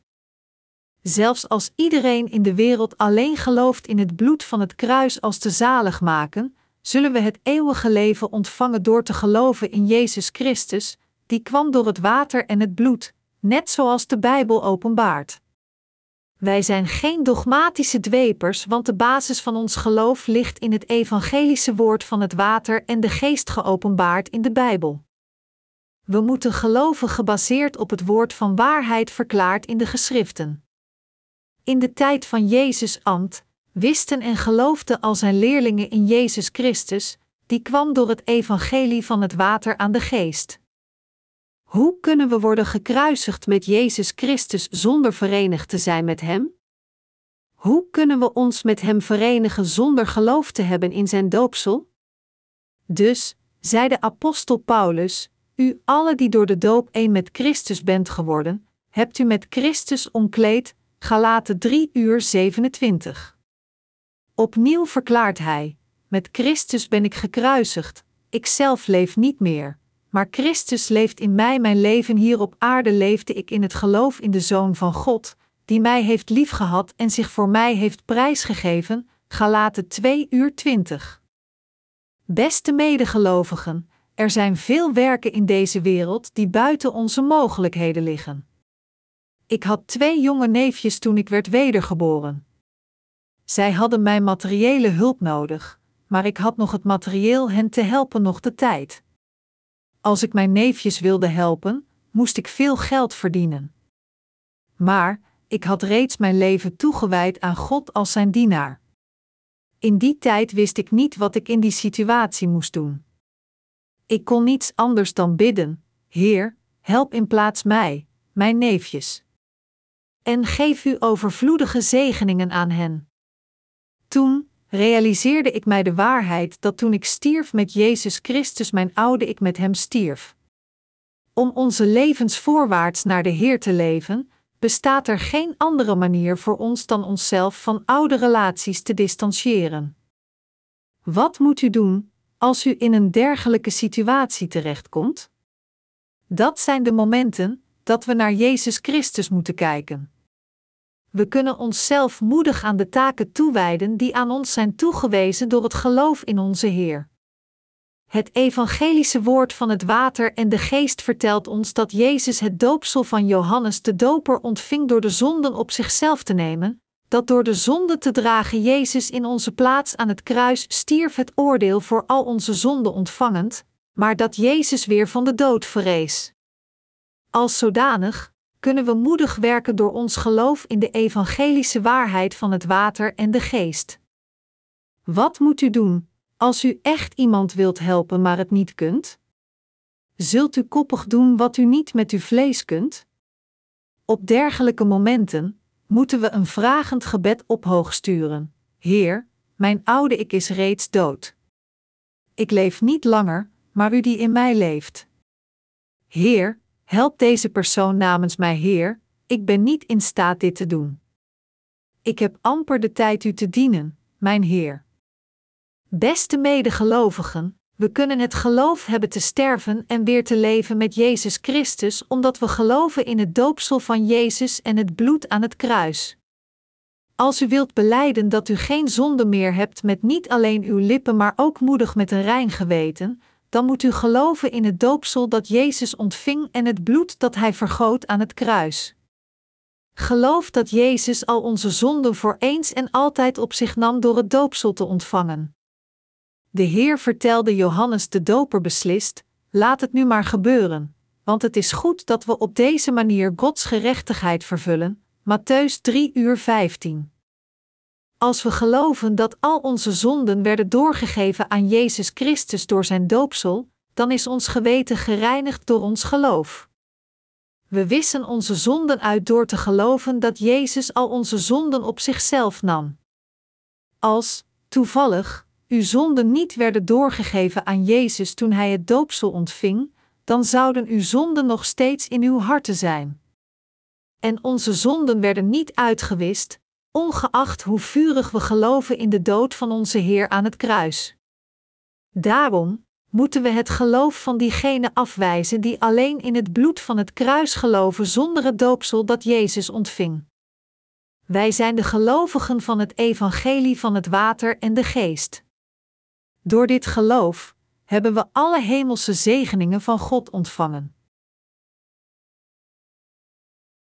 Zelfs als iedereen in de wereld alleen gelooft in het bloed van het kruis als te zalig maken, zullen we het eeuwige leven ontvangen door te geloven in Jezus Christus, die kwam door het water en het bloed, net zoals de Bijbel openbaart. Wij zijn geen dogmatische dwepers, want de basis van ons geloof ligt in het evangelische woord van het water en de geest geopenbaard in de Bijbel. We moeten geloven gebaseerd op het woord van waarheid verklaard in de geschriften. In de tijd van Jezus' ambt wisten en geloofden al zijn leerlingen in Jezus Christus, die kwam door het evangelie van het water aan de geest. Hoe kunnen we worden gekruisigd met Jezus Christus zonder verenigd te zijn met Hem? Hoe kunnen we ons met Hem verenigen zonder geloof te hebben in Zijn doopsel? Dus, zei de apostel Paulus, u alle die door de doop één met Christus bent geworden, hebt u met Christus omkleed, Galaten 3 uur 27. Opnieuw verklaart hij, met Christus ben ik gekruisigd, ik zelf leef niet meer maar Christus leeft in mij. Mijn leven hier op aarde leefde ik in het geloof in de Zoon van God, die mij heeft liefgehad en zich voor mij heeft prijsgegeven. Galaten 2 uur 20. Beste medegelovigen, er zijn veel werken in deze wereld die buiten onze mogelijkheden liggen. Ik had twee jonge neefjes toen ik werd wedergeboren. Zij hadden mijn materiële hulp nodig, maar ik had nog het materieel hen te helpen nog de tijd. Als ik mijn neefjes wilde helpen, moest ik veel geld verdienen. Maar ik had reeds mijn leven toegewijd aan God als zijn dienaar. In die tijd wist ik niet wat ik in die situatie moest doen. Ik kon niets anders dan bidden: Heer, help in plaats mij, mijn neefjes. En geef u overvloedige zegeningen aan hen. Toen, realiseerde ik mij de waarheid dat toen ik stierf met Jezus Christus, mijn oude ik met Hem stierf. Om onze levens voorwaarts naar de Heer te leven, bestaat er geen andere manier voor ons dan onszelf van oude relaties te distancieren. Wat moet u doen als u in een dergelijke situatie terechtkomt? Dat zijn de momenten dat we naar Jezus Christus moeten kijken. We kunnen onszelf moedig aan de taken toewijden die aan ons zijn toegewezen door het geloof in onze Heer. Het evangelische woord van het water en de geest vertelt ons dat Jezus het doopsel van Johannes de Doper ontving door de zonden op zichzelf te nemen, dat door de zonde te dragen Jezus in onze plaats aan het kruis stierf het oordeel voor al onze zonden ontvangend, maar dat Jezus weer van de dood verrees. Als zodanig kunnen we moedig werken door ons geloof in de evangelische waarheid van het water en de geest. Wat moet u doen als u echt iemand wilt helpen maar het niet kunt? Zult u koppig doen wat u niet met uw vlees kunt? Op dergelijke momenten moeten we een vragend gebed ophoog sturen. Heer, mijn oude ik is reeds dood. Ik leef niet langer, maar u die in mij leeft. Heer, help deze persoon namens mij, Heer, ik ben niet in staat dit te doen. Ik heb amper de tijd u te dienen, mijn Heer. Beste medegelovigen, we kunnen het geloof hebben te sterven en weer te leven met Jezus Christus, omdat we geloven in het doopsel van Jezus en het bloed aan het kruis. Als u wilt beleiden dat u geen zonde meer hebt met niet alleen uw lippen, maar ook moedig met een rein geweten, dan moet u geloven in het doopsel dat Jezus ontving en het bloed dat hij vergoot aan het kruis. Geloof dat Jezus al onze zonden voor eens en altijd op zich nam door het doopsel te ontvangen. De Heer vertelde Johannes de Doper beslist: Laat het nu maar gebeuren, want het is goed dat we op deze manier Gods gerechtigheid vervullen. Matthäus 3 uur 15. Als we geloven dat al onze zonden werden doorgegeven aan Jezus Christus door zijn doopsel, dan is ons geweten gereinigd door ons geloof. We wissen onze zonden uit door te geloven dat Jezus al onze zonden op zichzelf nam. Als, toevallig, uw zonden niet werden doorgegeven aan Jezus toen hij het doopsel ontving, dan zouden uw zonden nog steeds in uw harten zijn. En onze zonden werden niet uitgewist, ongeacht hoe vurig we geloven in de dood van onze Heer aan het kruis. Daarom moeten we het geloof van diegenen afwijzen die alleen in het bloed van het kruis geloven zonder het doopsel dat Jezus ontving. Wij zijn de gelovigen van het evangelie van het water en de geest. Door dit geloof hebben we alle hemelse zegeningen van God ontvangen.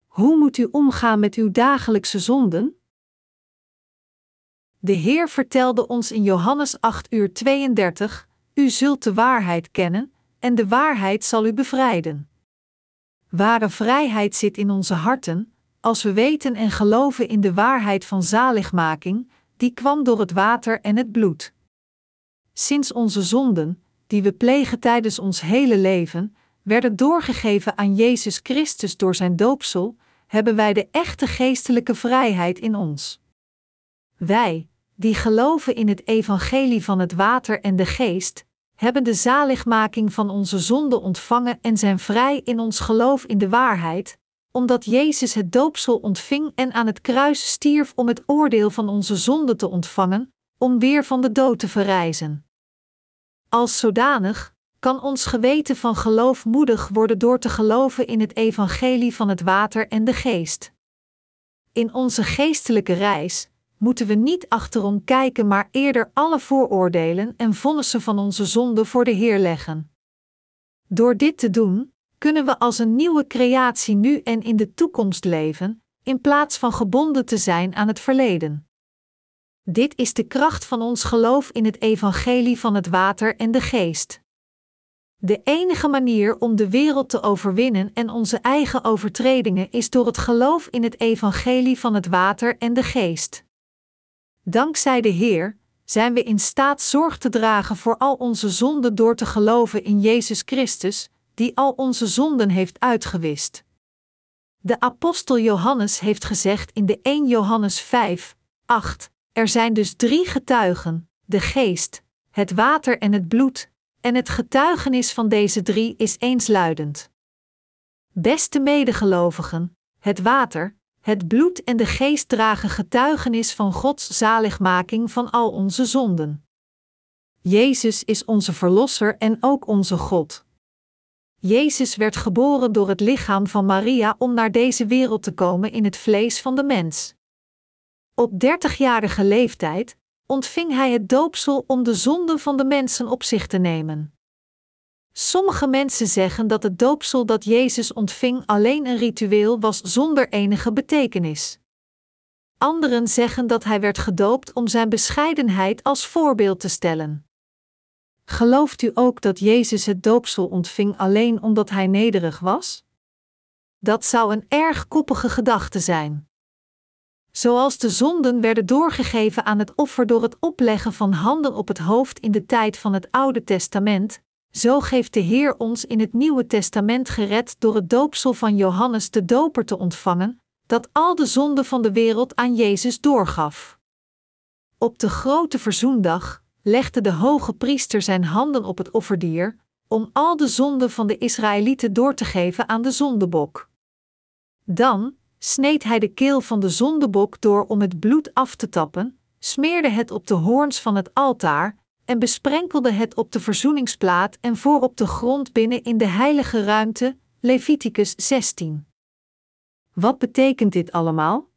Hoe moet u omgaan met uw dagelijkse zonden? De Heer vertelde ons in Johannes 8 uur 32: U zult de waarheid kennen, en de waarheid zal u bevrijden. Ware vrijheid zit in onze harten, als we weten en geloven in de waarheid van zaligmaking, die kwam door het water en het bloed. Sinds onze zonden, die we plegen tijdens ons hele leven, werden doorgegeven aan Jezus Christus door zijn doopsel, hebben wij de echte geestelijke vrijheid in ons. Wij, die geloven in het evangelie van het water en de geest, hebben de zaligmaking van onze zonde ontvangen en zijn vrij in ons geloof in de waarheid, omdat Jezus het doopsel ontving en aan het kruis stierf om het oordeel van onze zonde te ontvangen, om weer van de dood te verrijzen. Als zodanig kan ons geweten van geloof moedig worden door te geloven in het evangelie van het water en de geest. In onze geestelijke reis moeten we niet achterom kijken, maar eerder alle vooroordelen en vonnissen van onze zonde voor de Heer leggen. Door dit te doen, kunnen we als een nieuwe creatie nu en in de toekomst leven, in plaats van gebonden te zijn aan het verleden. Dit is de kracht van ons geloof in het evangelie van het water en de geest. De enige manier om de wereld te overwinnen en onze eigen overtredingen is door het geloof in het evangelie van het water en de geest. Dankzij de Heer zijn we in staat zorg te dragen voor al onze zonden door te geloven in Jezus Christus, die al onze zonden heeft uitgewist. De apostel Johannes heeft gezegd in de 1 Johannes 5, 8: Er zijn dus drie getuigen: de geest, het water en het bloed, en het getuigenis van deze drie is eensluidend. Beste medegelovigen, het water, het bloed en de geest dragen getuigenis van Gods zaligmaking van al onze zonden. Jezus is onze Verlosser en ook onze God. Jezus werd geboren door het lichaam van Maria om naar deze wereld te komen in het vlees van de mens. Op dertigjarige leeftijd ontving hij het doopsel om de zonden van de mensen op zich te nemen. Sommige mensen zeggen dat het doopsel dat Jezus ontving alleen een ritueel was zonder enige betekenis. Anderen zeggen dat hij werd gedoopt om zijn bescheidenheid als voorbeeld te stellen. Gelooft u ook dat Jezus het doopsel ontving alleen omdat hij nederig was? Dat zou een erg koppige gedachte zijn. Zoals de zonden werden doorgegeven aan het offer door het opleggen van handen op het hoofd in de tijd van het Oude Testament, zo geeft de Heer ons in het Nieuwe Testament gered door het doopsel van Johannes de Doper te ontvangen, dat al de zonden van de wereld aan Jezus doorgaf. Op de grote verzoendag legde de hoge priester zijn handen op het offerdier, om al de zonden van de Israëlieten door te geven aan de zondebok. Dan sneed hij de keel van de zondebok door om het bloed af te tappen, smeerde het op de hoorns van het altaar en besprenkelde het op de verzoeningsplaat en voor op de grond binnen in de heilige ruimte, Leviticus 16. Wat betekent dit allemaal?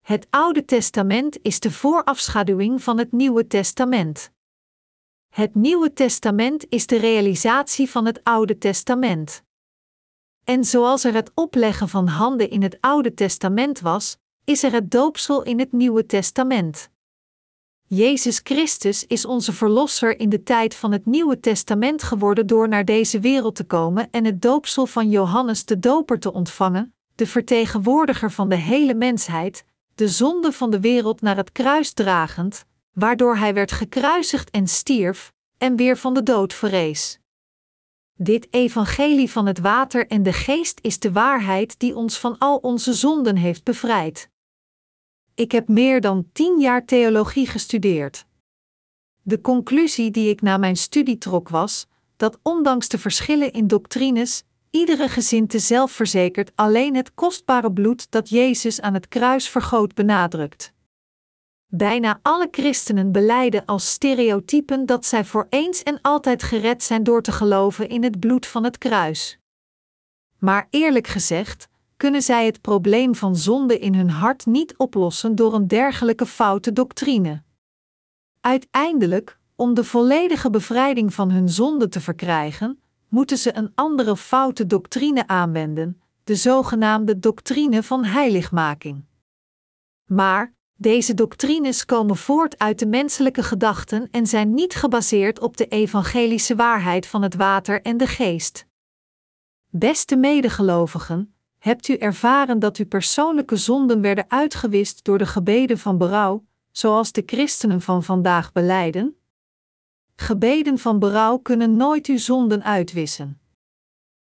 Het Oude Testament is de voorafschaduwing van het Nieuwe Testament. Het Nieuwe Testament is de realisatie van het Oude Testament. En zoals er het opleggen van handen in het Oude Testament was, is er het doopsel in het Nieuwe Testament. Jezus Christus is onze Verlosser in de tijd van het Nieuwe Testament geworden door naar deze wereld te komen en het doopsel van Johannes de Doper te ontvangen, de vertegenwoordiger van de hele mensheid, de zonde van de wereld naar het kruis dragend, waardoor hij werd gekruisigd en stierf, en weer van de dood verrees. Dit evangelie van het water en de geest is de waarheid die ons van al onze zonden heeft bevrijd. Ik heb meer dan tien jaar theologie gestudeerd. De conclusie die ik na mijn studie trok was dat ondanks de verschillen in doctrines, iedere gezinte zelfverzekerd alleen het kostbare bloed dat Jezus aan het kruis vergoot benadrukt. Bijna alle christenen beleiden als stereotypen dat zij voor eens en altijd gered zijn door te geloven in het bloed van het kruis. Maar eerlijk gezegd, kunnen zij het probleem van zonde in hun hart niet oplossen door een dergelijke foute doctrine. Uiteindelijk, om de volledige bevrijding van hun zonde te verkrijgen, moeten ze een andere foute doctrine aanwenden, de zogenaamde doctrine van heiligmaking. Maar deze doctrines komen voort uit de menselijke gedachten en zijn niet gebaseerd op de evangelische waarheid van het water en de geest. Beste medegelovigen, hebt u ervaren dat uw persoonlijke zonden werden uitgewist door de gebeden van berouw, zoals de christenen van vandaag beleiden? Gebeden van berouw kunnen nooit uw zonden uitwissen.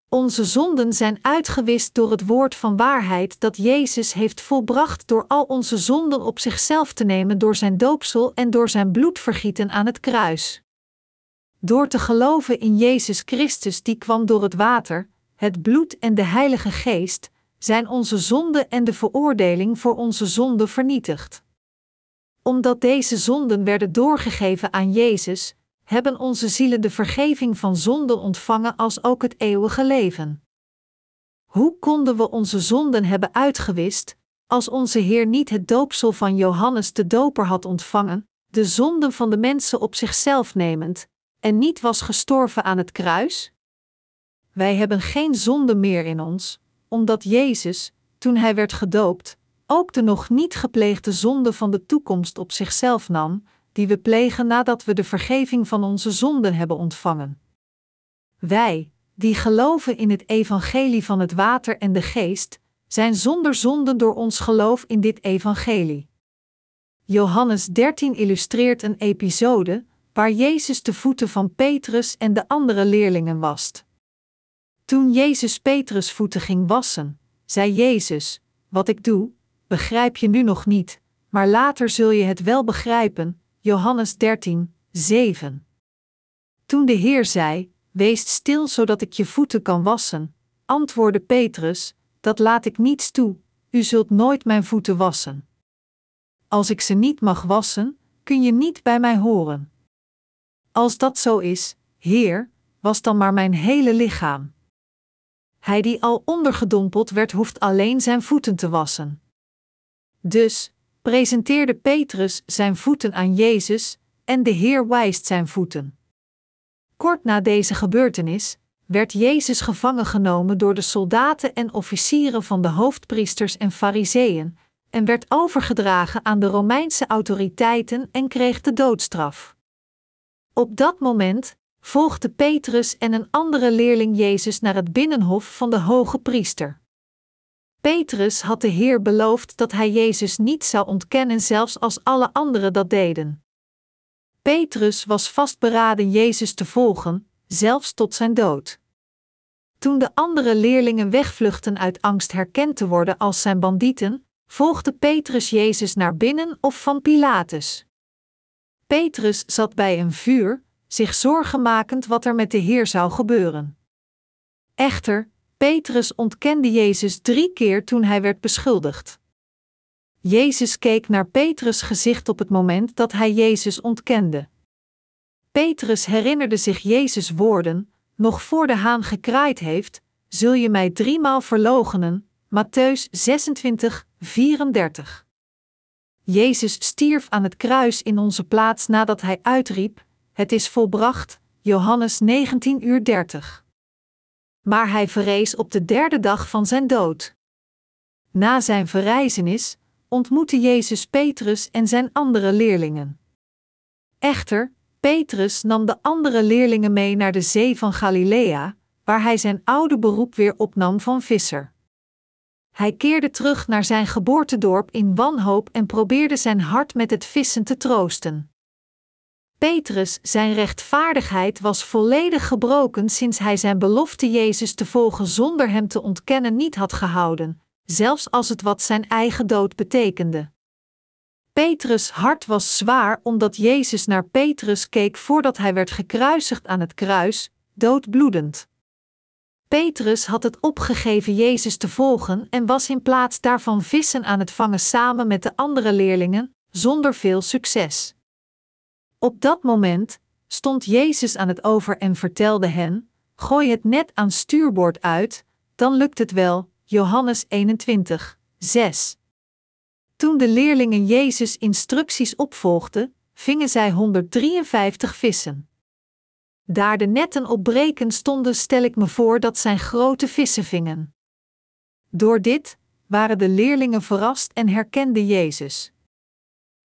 Onze zonden zijn uitgewist door het woord van waarheid dat Jezus heeft volbracht door al onze zonden op zichzelf te nemen door zijn doopsel en door zijn bloedvergieten aan het kruis. Door te geloven in Jezus Christus die kwam door het water, het bloed en de Heilige Geest, zijn onze zonden en de veroordeling voor onze zonden vernietigd. Omdat deze zonden werden doorgegeven aan Jezus, hebben onze zielen de vergeving van zonden ontvangen als ook het eeuwige leven. Hoe konden we onze zonden hebben uitgewist, als onze Heer niet het doopsel van Johannes de Doper had ontvangen, de zonden van de mensen op zichzelf nemend, en niet was gestorven aan het kruis? Wij hebben geen zonde meer in ons, omdat Jezus, toen hij werd gedoopt, ook de nog niet gepleegde zonde van de toekomst op zichzelf nam, die we plegen nadat we de vergeving van onze zonden hebben ontvangen. Wij, die geloven in het evangelie van het water en de geest, zijn zonder zonden door ons geloof in dit evangelie. Johannes 13 illustreert een episode waar Jezus de voeten van Petrus en de andere leerlingen wast. Toen Jezus Petrus voeten ging wassen, zei Jezus: Wat ik doe, begrijp je nu nog niet, maar later zul je het wel begrijpen, Johannes 13, 7. Toen de Heer zei: Wees stil zodat ik je voeten kan wassen, antwoordde Petrus: dat laat ik niets toe, u zult nooit mijn voeten wassen. Als ik ze niet mag wassen, kun je niet bij mij horen. Als dat zo is, Heer, was dan maar mijn hele lichaam. Hij die al ondergedompeld werd, hoeft alleen zijn voeten te wassen. Dus presenteerde Petrus zijn voeten aan Jezus en de Heer wijst zijn voeten. Kort na deze gebeurtenis werd Jezus gevangen genomen door de soldaten en officieren van de hoofdpriesters en fariseeën en werd overgedragen aan de Romeinse autoriteiten en kreeg de doodstraf. Op dat moment volgde Petrus en een andere leerling Jezus naar het binnenhof van de hoge priester. Petrus had de Heer beloofd dat hij Jezus niet zou ontkennen, zelfs als alle anderen dat deden. Petrus was vastberaden Jezus te volgen, zelfs tot zijn dood. Toen de andere leerlingen wegvluchten uit angst herkend te worden als zijn bandieten, volgde Petrus Jezus naar binnen of van Pilatus. Petrus zat bij een vuur, zich zorgen makend wat er met de Heer zou gebeuren. Echter, Petrus ontkende Jezus drie keer toen hij werd beschuldigd. Jezus keek naar Petrus' gezicht op het moment dat hij Jezus ontkende. Petrus herinnerde zich Jezus' woorden: Nog voor de haan gekraaid heeft, zul je mij driemaal verloochenen. Matthäus 26, 34. Jezus stierf aan het kruis in onze plaats nadat hij uitriep: Het is volbracht. Johannes 19 uur 30. Maar hij verrees op de derde dag van zijn dood. Na zijn verrijzenis ontmoette Jezus Petrus en zijn andere leerlingen. Echter, Petrus nam de andere leerlingen mee naar de zee van Galilea, waar hij zijn oude beroep weer opnam van visser. Hij keerde terug naar zijn geboortedorp in wanhoop en probeerde zijn hart met het vissen te troosten. Petrus, zijn rechtvaardigheid was volledig gebroken sinds hij zijn belofte Jezus te volgen zonder hem te ontkennen niet had gehouden, zelfs als het wat zijn eigen dood betekende. Petrus' hart was zwaar omdat Jezus naar Petrus keek voordat hij werd gekruisigd aan het kruis, doodbloedend. Petrus had het opgegeven Jezus te volgen en was in plaats daarvan vissen aan het vangen samen met de andere leerlingen, zonder veel succes. Op dat moment stond Jezus aan het over en vertelde hen: Gooi het net aan stuurboord uit, dan lukt het wel. Johannes 21, 6. Toen de leerlingen Jezus' instructies opvolgden, vingen zij 153 vissen. Daar de netten op breken stonden, stel ik me voor dat zij grote vissen vingen. Door dit waren de leerlingen verrast en herkenden Jezus.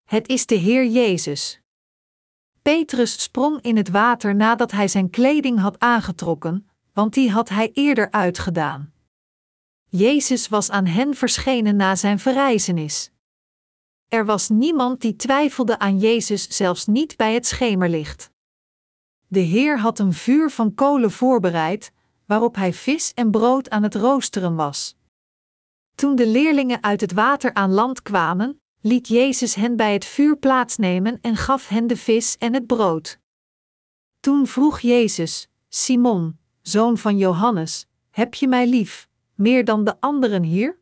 Het is de Heer Jezus. Petrus sprong in het water nadat hij zijn kleding had aangetrokken, want die had hij eerder uitgedaan. Jezus was aan hen verschenen na zijn verrijzenis. Er was niemand die twijfelde aan Jezus, zelfs niet bij het schemerlicht. De Heer had een vuur van kolen voorbereid, waarop hij vis en brood aan het roosteren was. Toen de leerlingen uit het water aan land kwamen, liet Jezus hen bij het vuur plaatsnemen en gaf hen de vis en het brood. Toen vroeg Jezus: Simon, zoon van Johannes, heb je mij lief, meer dan de anderen hier?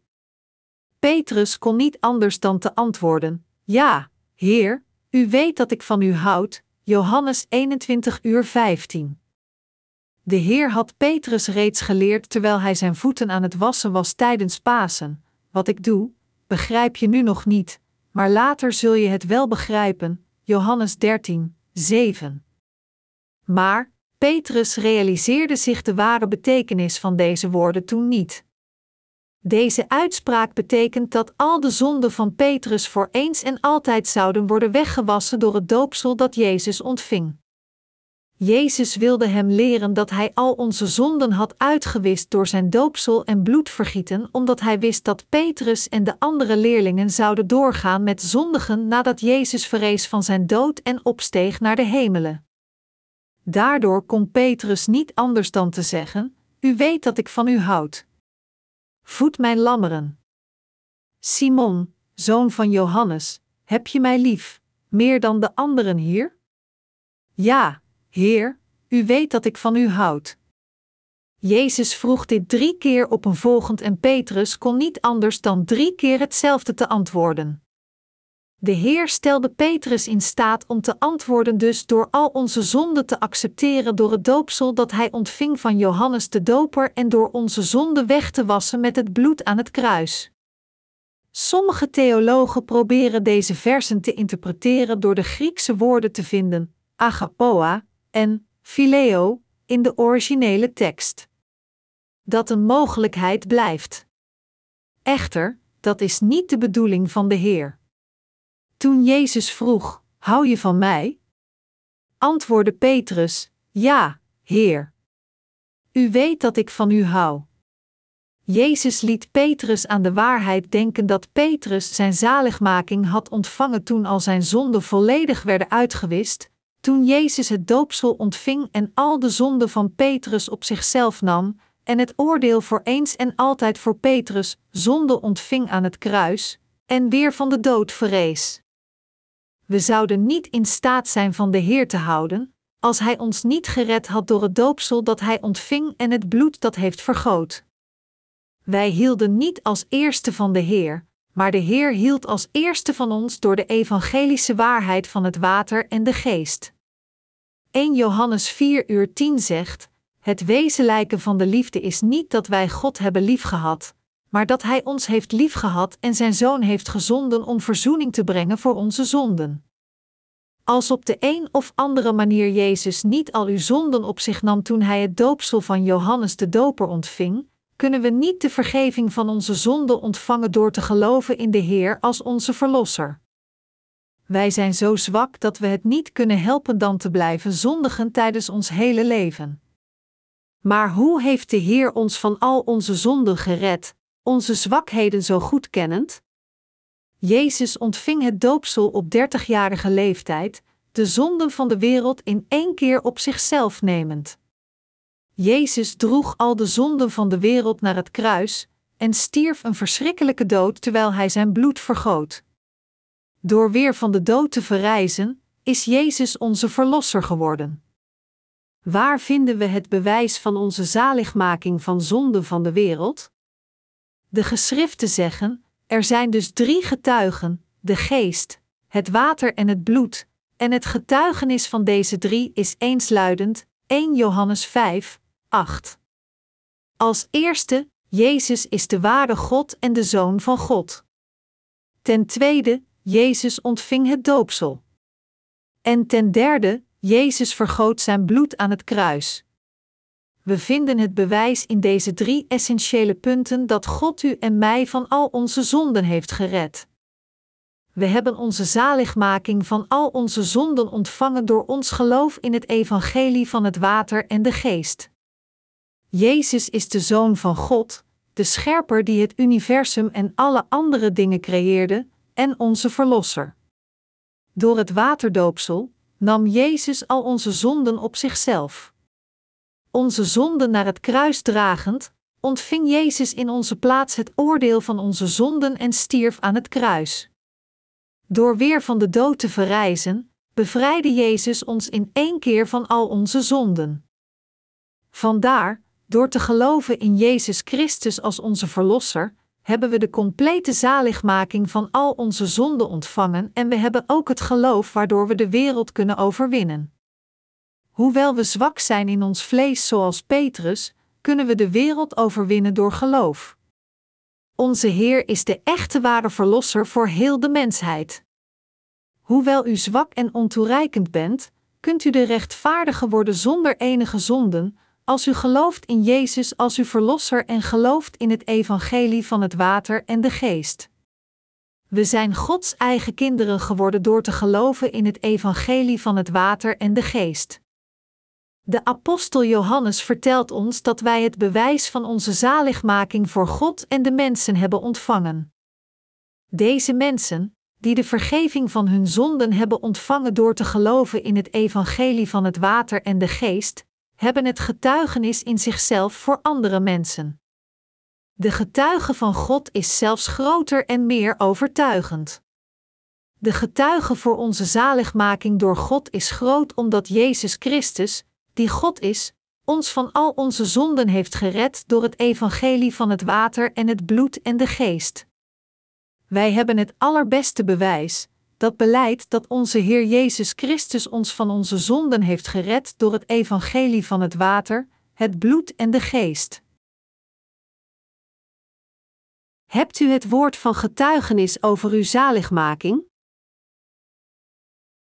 Petrus kon niet anders dan te antwoorden: Ja, Heer, u weet dat ik van u houd. Johannes 21 uur 15. De Heer had Petrus reeds geleerd terwijl hij zijn voeten aan het wassen was tijdens Pasen: Wat ik doe, begrijp je nu nog niet, maar later zul je het wel begrijpen. Johannes 13, 7. Maar Petrus realiseerde zich de ware betekenis van deze woorden toen niet. Deze uitspraak betekent dat al de zonden van Petrus voor eens en altijd zouden worden weggewassen door het doopsel dat Jezus ontving. Jezus wilde hem leren dat hij al onze zonden had uitgewist door zijn doopsel en bloedvergieten, omdat hij wist dat Petrus en de andere leerlingen zouden doorgaan met zondigen nadat Jezus verrees van zijn dood en opsteeg naar de hemelen. Daardoor kon Petrus niet anders dan te zeggen: U weet dat ik van u houd. Voed mijn lammeren. Simon, zoon van Johannes, heb je mij lief, meer dan de anderen hier? Ja, Heer, u weet dat ik van u houd. Jezus vroeg dit drie keer op een volgend en Petrus kon niet anders dan drie keer hetzelfde te antwoorden. De Heer stelde Petrus in staat om te antwoorden dus door al onze zonden te accepteren door het doopsel dat hij ontving van Johannes de Doper en door onze zonden weg te wassen met het bloed aan het kruis. Sommige theologen proberen deze versen te interpreteren door de Griekse woorden te vinden, agapoa en phileo, in de originele tekst. Dat een mogelijkheid blijft. Echter, dat is niet de bedoeling van de Heer. Toen Jezus vroeg: Hou je van mij? Antwoordde Petrus: Ja, Heer. U weet dat ik van u hou. Jezus liet Petrus aan de waarheid denken dat Petrus zijn zaligmaking had ontvangen toen al zijn zonden volledig werden uitgewist, toen Jezus het doopsel ontving en al de zonden van Petrus op zichzelf nam, en het oordeel voor eens en altijd voor Petrus zonde ontving aan het kruis, en weer van de dood verrees. We zouden niet in staat zijn van de Heer te houden, als Hij ons niet gered had door het doopsel dat Hij ontving en het bloed dat heeft vergoot. Wij hielden niet als eerste van de Heer, maar de Heer hield als eerste van ons door de evangelische waarheid van het water en de geest. 1 Johannes 4 uur 10 zegt: Het wezenlijke van de liefde is niet dat wij God hebben liefgehad, maar dat Hij ons heeft liefgehad en Zijn Zoon heeft gezonden om verzoening te brengen voor onze zonden. Als op de een of andere manier Jezus niet al uw zonden op zich nam toen Hij het doopsel van Johannes de Doper ontving, kunnen we niet de vergeving van onze zonden ontvangen door te geloven in de Heer als onze Verlosser. Wij zijn zo zwak dat we het niet kunnen helpen dan te blijven zondigen tijdens ons hele leven. Maar hoe heeft de Heer ons van al onze zonden gered, onze zwakheden zo goed kennend? Jezus ontving het doopsel op 30-jarige leeftijd, de zonden van de wereld in één keer op zichzelf nemend. Jezus droeg al de zonden van de wereld naar het kruis en stierf een verschrikkelijke dood terwijl hij zijn bloed vergoot. Door weer van de dood te verrijzen, is Jezus onze Verlosser geworden. Waar vinden we het bewijs van onze zaligmaking van zonden van de wereld? De geschriften zeggen: er zijn dus drie getuigen: de geest, het water en het bloed, en het getuigenis van deze drie is eensluidend. 1 Johannes 5, 8. Als eerste, Jezus is de ware God en de Zoon van God. Ten tweede, Jezus ontving het doopsel. En ten derde, Jezus vergoot zijn bloed aan het kruis. We vinden het bewijs in deze drie essentiële punten dat God u en mij van al onze zonden heeft gered. We hebben onze zaligmaking van al onze zonden ontvangen door ons geloof in het evangelie van het water en de geest. Jezus is de Zoon van God, de Scherper die het universum en alle andere dingen creëerde, en onze Verlosser. Door het waterdoopsel nam Jezus al onze zonden op zichzelf. Onze zonden naar het kruis dragend, ontving Jezus in onze plaats het oordeel van onze zonden en stierf aan het kruis. Door weer van de dood te verrijzen, bevrijdde Jezus ons in één keer van al onze zonden. Vandaar door te geloven in Jezus Christus als onze Verlosser, hebben we de complete zaligmaking van al onze zonden ontvangen en we hebben ook het geloof waardoor we de wereld kunnen overwinnen. Hoewel we zwak zijn in ons vlees zoals Petrus, kunnen we de wereld overwinnen door geloof. Onze Heer is de echte ware Verlosser voor heel de mensheid. Hoewel u zwak en ontoereikend bent, kunt u de rechtvaardige worden zonder enige zonden, als u gelooft in Jezus als uw Verlosser en gelooft in het evangelie van het water en de geest. We zijn Gods eigen kinderen geworden door te geloven in het evangelie van het water en de geest. De apostel Johannes vertelt ons dat wij het bewijs van onze zaligmaking voor God en de mensen hebben ontvangen. Deze mensen, die de vergeving van hun zonden hebben ontvangen door te geloven in het evangelie van het water en de geest, hebben het getuigenis in zichzelf voor andere mensen. De getuige van God is zelfs groter en meer overtuigend. De getuige voor onze zaligmaking door God is groot omdat Jezus Christus, die God is, ons van al onze zonden heeft gered door het evangelie van het water en het bloed en de geest. Wij hebben het allerbeste bewijs, dat beleidt dat onze Heer Jezus Christus ons van onze zonden heeft gered door het evangelie van het water, het bloed en de geest. Hebt u het woord van getuigenis over uw zaligmaking?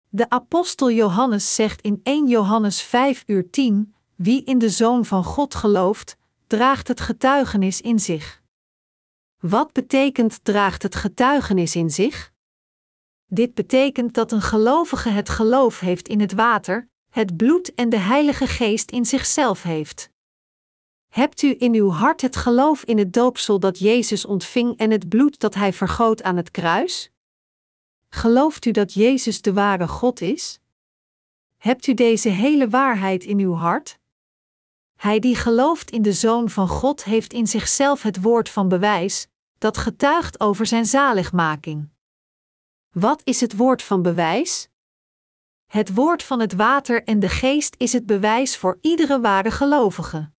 De apostel Johannes zegt in 1 Johannes 5 uur 10: Wie in de Zoon van God gelooft, draagt het getuigenis in zich. Wat betekent draagt het getuigenis in zich? Dit betekent dat een gelovige het geloof heeft in het water, het bloed en de Heilige Geest in zichzelf heeft. Hebt u in uw hart het geloof in het doopsel dat Jezus ontving en het bloed dat hij vergoot aan het kruis? Gelooft u dat Jezus de ware God is? Hebt u deze hele waarheid in uw hart? Hij die gelooft in de Zoon van God heeft in zichzelf het woord van bewijs, dat getuigt over zijn zaligmaking. Wat is het woord van bewijs? Het woord van het water en de geest is het bewijs voor iedere ware gelovige.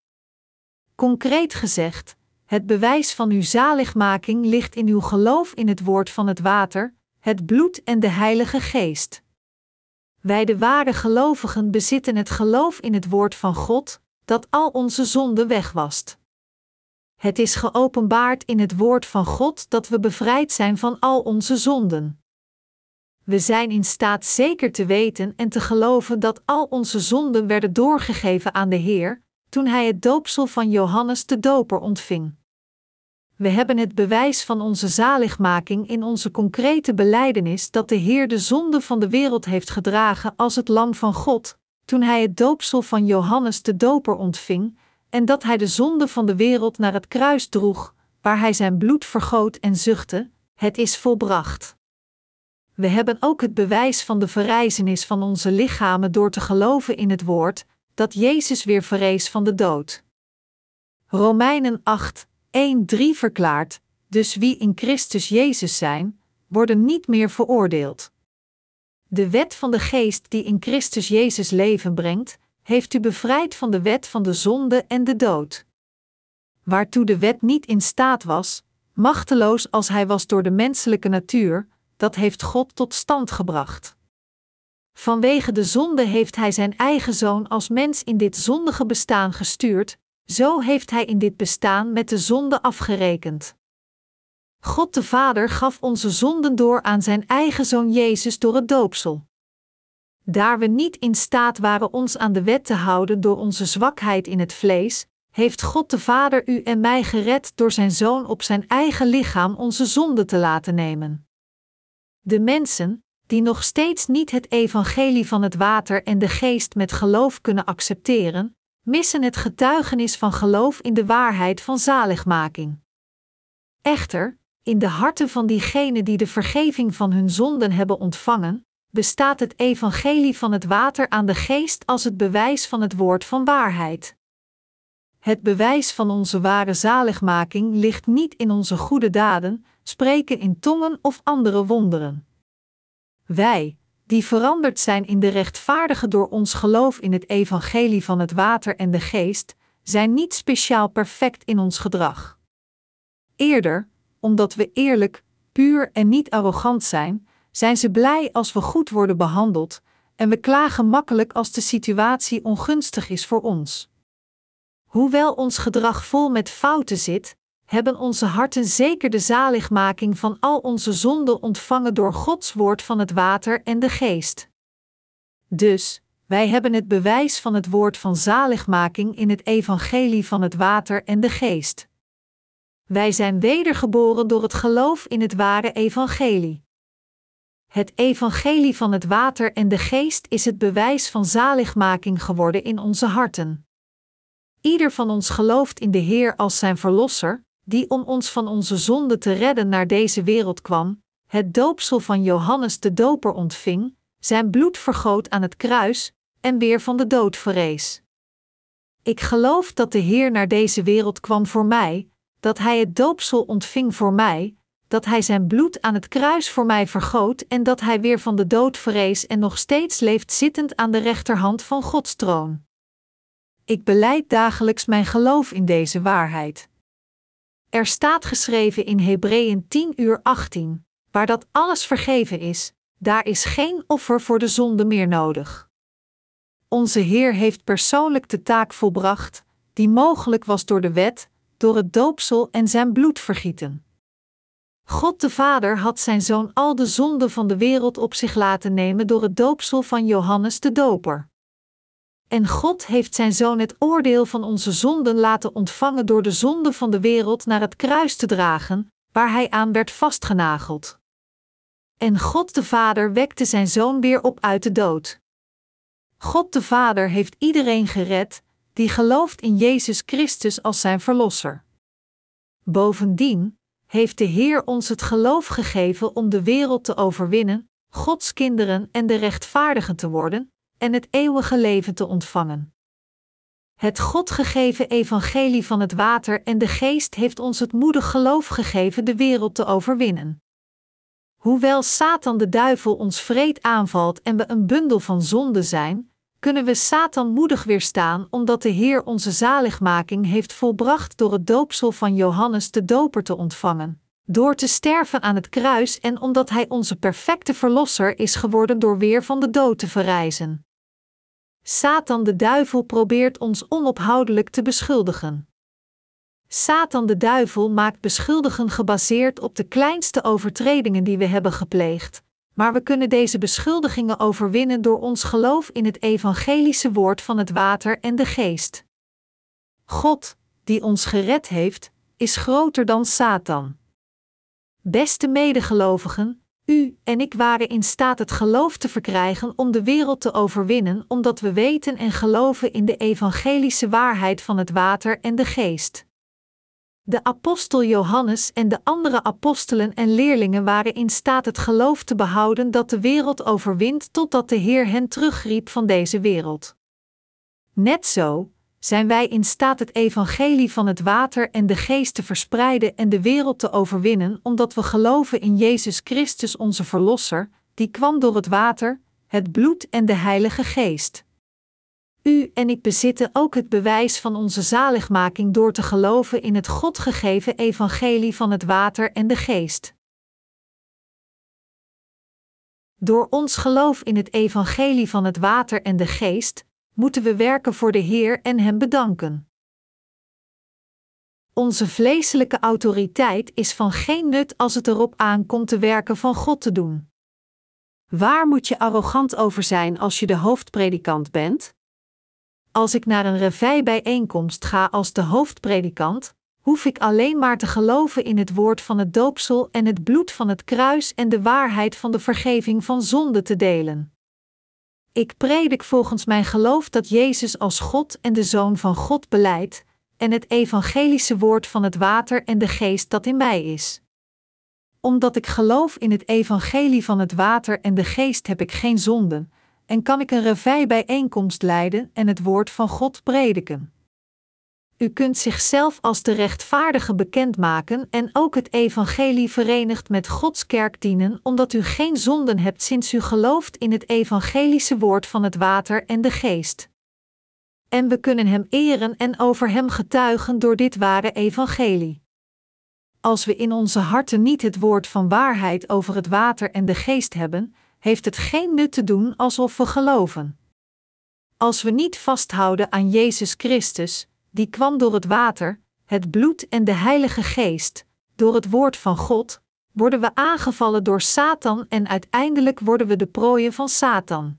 Concreet gezegd, het bewijs van uw zaligmaking ligt in uw geloof in het woord van het water, het bloed en de Heilige Geest. Wij de ware gelovigen bezitten het geloof in het woord van God, dat al onze zonden wegwast. Het is geopenbaard in het woord van God dat we bevrijd zijn van al onze zonden. We zijn in staat zeker te weten en te geloven dat al onze zonden werden doorgegeven aan de Heer, toen Hij het doopsel van Johannes de Doper ontving. We hebben het bewijs van onze zaligmaking in onze concrete belijdenis dat de Heer de zonde van de wereld heeft gedragen als het Lam van God, toen Hij het doopsel van Johannes de Doper ontving, en dat Hij de zonde van de wereld naar het kruis droeg, waar Hij zijn bloed vergoot en zuchtte: Het is volbracht. We hebben ook het bewijs van de verrijzenis van onze lichamen door te geloven in het woord, dat Jezus weer verrees van de dood. Romeinen 8, 1, 3 verklaart: Dus wie in Christus Jezus zijn, worden niet meer veroordeeld. De wet van de geest die in Christus Jezus leven brengt, heeft u bevrijd van de wet van de zonde en de dood. Waartoe de wet niet in staat was, machteloos als hij was door de menselijke natuur, dat heeft God tot stand gebracht. Vanwege de zonde heeft Hij Zijn eigen zoon als mens in dit zondige bestaan gestuurd, zo heeft Hij in dit bestaan met de zonde afgerekend. God de Vader gaf onze zonden door aan Zijn eigen zoon Jezus door het doopsel. Daar we niet in staat waren ons aan de wet te houden door onze zwakheid in het vlees, heeft God de Vader u en mij gered door Zijn zoon op Zijn eigen lichaam onze zonde te laten nemen. De mensen, die nog steeds niet het evangelie van het water en de geest met geloof kunnen accepteren, missen het getuigenis van geloof in de waarheid van zaligmaking. Echter, in de harten van diegenen die de vergeving van hun zonden hebben ontvangen, bestaat het evangelie van het water aan de geest als het bewijs van het woord van waarheid. Het bewijs van onze ware zaligmaking ligt niet in onze goede daden, spreken in tongen of andere wonderen. Wij, die veranderd zijn in de rechtvaardige door ons geloof in het evangelie van het water en de geest, zijn niet speciaal perfect in ons gedrag. Eerder, omdat we eerlijk, puur en niet arrogant zijn, zijn ze blij als we goed worden behandeld, en we klagen makkelijk als de situatie ongunstig is voor ons. Hoewel ons gedrag vol met fouten zit, hebben onze harten zeker de zaligmaking van al onze zonden ontvangen door Gods woord van het water en de geest. Dus, wij hebben het bewijs van het woord van zaligmaking in het evangelie van het water en de geest. Wij zijn wedergeboren door het geloof in het ware evangelie. Het evangelie van het water en de geest is het bewijs van zaligmaking geworden in onze harten. Ieder van ons gelooft in de Heer als zijn Verlosser, die om ons van onze zonde te redden naar deze wereld kwam, het doopsel van Johannes de Doper ontving, zijn bloed vergoot aan het kruis en weer van de dood verrees. Ik geloof dat de Heer naar deze wereld kwam voor mij, dat Hij het doopsel ontving voor mij, dat Hij zijn bloed aan het kruis voor mij vergoot en dat Hij weer van de dood verrees en nog steeds leeft zittend aan de rechterhand van Gods troon. Ik beleid dagelijks mijn geloof in deze waarheid. Er staat geschreven in Hebreeën 10 uur 18, waar dat alles vergeven is, daar is geen offer voor de zonde meer nodig. Onze Heer heeft persoonlijk de taak volbracht, die mogelijk was door de wet, door het doopsel en zijn bloedvergieten. God de Vader had zijn zoon al de zonden van de wereld op zich laten nemen door het doopsel van Johannes de Doper. En God heeft zijn zoon het oordeel van onze zonden laten ontvangen door de zonde van de wereld naar het kruis te dragen, waar hij aan werd vastgenageld. En God de Vader wekte zijn zoon weer op uit de dood. God de Vader heeft iedereen gered die gelooft in Jezus Christus als zijn Verlosser. Bovendien heeft de Heer ons het geloof gegeven om de wereld te overwinnen, Gods kinderen en de rechtvaardigen te worden, en het eeuwige leven te ontvangen. Het God gegeven evangelie van het water en de geest heeft ons het moedig geloof gegeven de wereld te overwinnen. Hoewel Satan de duivel ons vreed aanvalt en we een bundel van zonde zijn, kunnen we Satan moedig weerstaan omdat de Heer onze zaligmaking heeft volbracht door het doopsel van Johannes de Doper te ontvangen, door te sterven aan het kruis en omdat Hij onze perfecte Verlosser is geworden door weer van de dood te verrijzen. Satan de duivel probeert ons onophoudelijk te beschuldigen. Satan de duivel maakt beschuldigen gebaseerd op de kleinste overtredingen die we hebben gepleegd, maar we kunnen deze beschuldigingen overwinnen door ons geloof in het evangelische woord van het water en de geest. God, die ons gered heeft, is groter dan Satan. Beste medegelovigen, u en ik waren in staat het geloof te verkrijgen om de wereld te overwinnen, omdat we weten en geloven in de evangelische waarheid van het water en de geest. De apostel Johannes en de andere apostelen en leerlingen waren in staat het geloof te behouden dat de wereld overwint totdat de Heer hen terugriep van deze wereld. Net zo zijn wij in staat het evangelie van het water en de geest te verspreiden en de wereld te overwinnen, omdat we geloven in Jezus Christus onze Verlosser, die kwam door het water, het bloed en de Heilige Geest. U en ik bezitten ook het bewijs van onze zaligmaking door te geloven in het God gegeven evangelie van het water en de geest. Door ons geloof in het evangelie van het water en de geest moeten we werken voor de Heer en Hem bedanken. Onze vleeselijke autoriteit is van geen nut als het erop aankomt te werken van God te doen. Waar moet je arrogant over zijn als je de hoofdpredikant bent? Als ik naar een revijbijeenkomst ga als de hoofdpredikant, hoef ik alleen maar te geloven in het woord van het doopsel en het bloed van het kruis en de waarheid van de vergeving van zonde te delen. Ik predik volgens mijn geloof dat Jezus als God en de Zoon van God beleidt, en het evangelische woord van het water en de geest dat in mij is. Omdat ik geloof in het evangelie van het water en de geest heb ik geen zonden, en kan ik een revij bijeenkomst leiden en het woord van God prediken. U kunt zichzelf als de rechtvaardige bekendmaken en ook het evangelie verenigd met Gods kerk dienen, omdat u geen zonden hebt sinds u gelooft in het evangelische woord van het water en de geest. En we kunnen Hem eren en over Hem getuigen door dit ware evangelie. Als we in onze harten niet het woord van waarheid over het water en de geest hebben, heeft het geen nut te doen alsof we geloven. Als we niet vasthouden aan Jezus Christus, die kwam door het water, het bloed en de Heilige Geest, door het woord van God, worden we aangevallen door Satan en uiteindelijk worden we de prooien van Satan.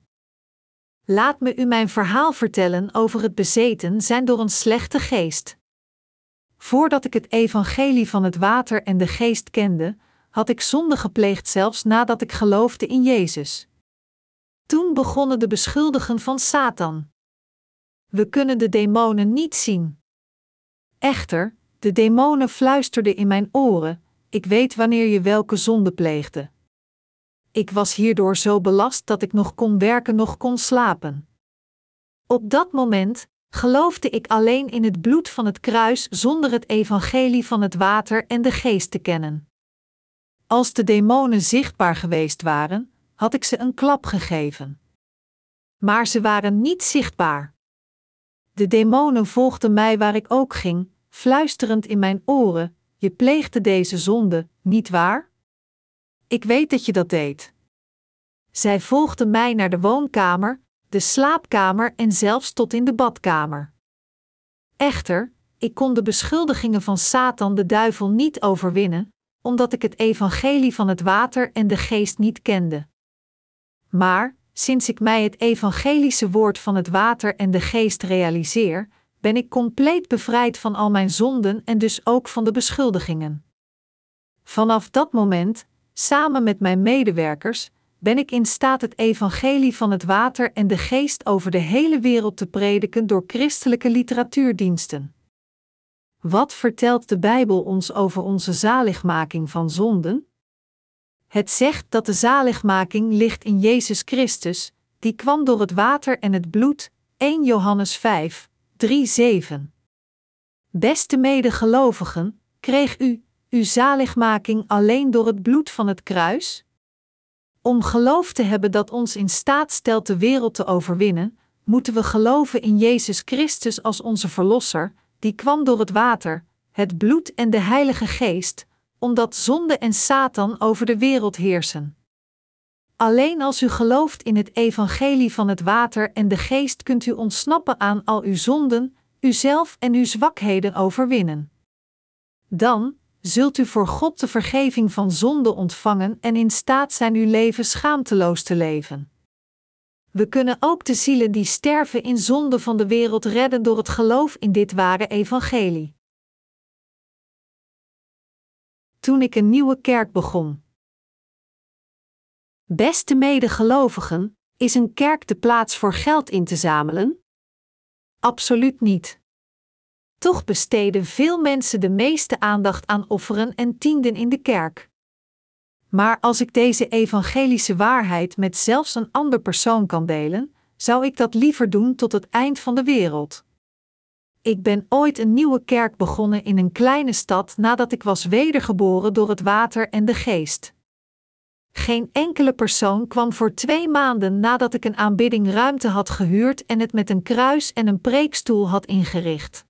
Laat me u mijn verhaal vertellen over het bezeten zijn door een slechte geest. Voordat ik het evangelie van het water en de geest kende, had ik zonde gepleegd zelfs nadat ik geloofde in Jezus. Toen begonnen de beschuldigen van Satan. We kunnen de demonen niet zien. Echter, de demonen fluisterden in mijn oren: Ik weet wanneer je welke zonde pleegde. Ik was hierdoor zo belast dat ik nog kon werken, nog kon slapen. Op dat moment geloofde ik alleen in het bloed van het kruis zonder het evangelie van het water en de geest te kennen. Als de demonen zichtbaar geweest waren, had ik ze een klap gegeven. Maar ze waren niet zichtbaar. De demonen volgden mij waar ik ook ging, fluisterend in mijn oren: Je pleegde deze zonde, niet waar? Ik weet dat je dat deed. Zij volgden mij naar de woonkamer, de slaapkamer en zelfs tot in de badkamer. Echter, ik kon de beschuldigingen van Satan de duivel niet overwinnen, omdat ik het evangelie van het water en de geest niet kende. Maar, sinds ik mij het evangelische woord van het water en de geest realiseer, ben ik compleet bevrijd van al mijn zonden en dus ook van de beschuldigingen. Vanaf dat moment, samen met mijn medewerkers, ben ik in staat het evangelie van het water en de geest over de hele wereld te prediken door christelijke literatuurdiensten. Wat vertelt de Bijbel ons over onze zaligmaking van zonden? Het zegt dat de zaligmaking ligt in Jezus Christus, die kwam door het water en het bloed, 1 Johannes 5, 3, 7. Beste medegelovigen, kreeg u uw zaligmaking alleen door het bloed van het kruis? Om geloof te hebben dat ons in staat stelt de wereld te overwinnen, moeten we geloven in Jezus Christus als onze Verlosser, die kwam door het water, het bloed en de Heilige Geest, omdat zonde en Satan over de wereld heersen. Alleen als u gelooft in het evangelie van het water en de geest kunt u ontsnappen aan al uw zonden, uzelf en uw zwakheden overwinnen. Dan zult u voor God de vergeving van zonde ontvangen en in staat zijn uw leven schaamteloos te leven. We kunnen ook de zielen die sterven in zonde van de wereld redden door het geloof in dit ware evangelie. Toen ik een nieuwe kerk begon. Beste medegelovigen, is een kerk de plaats voor geld in te zamelen? Absoluut niet. Toch besteden veel mensen de meeste aandacht aan offeren en tienden in de kerk. Maar als ik deze evangelische waarheid met zelfs een ander persoon kan delen, zou ik dat liever doen tot het eind van de wereld. Ik ben ooit een nieuwe kerk begonnen in een kleine stad nadat ik was wedergeboren door het water en de geest. Geen enkele persoon kwam voor twee maanden nadat ik een aanbidding ruimte had gehuurd en het met een kruis en een preekstoel had ingericht.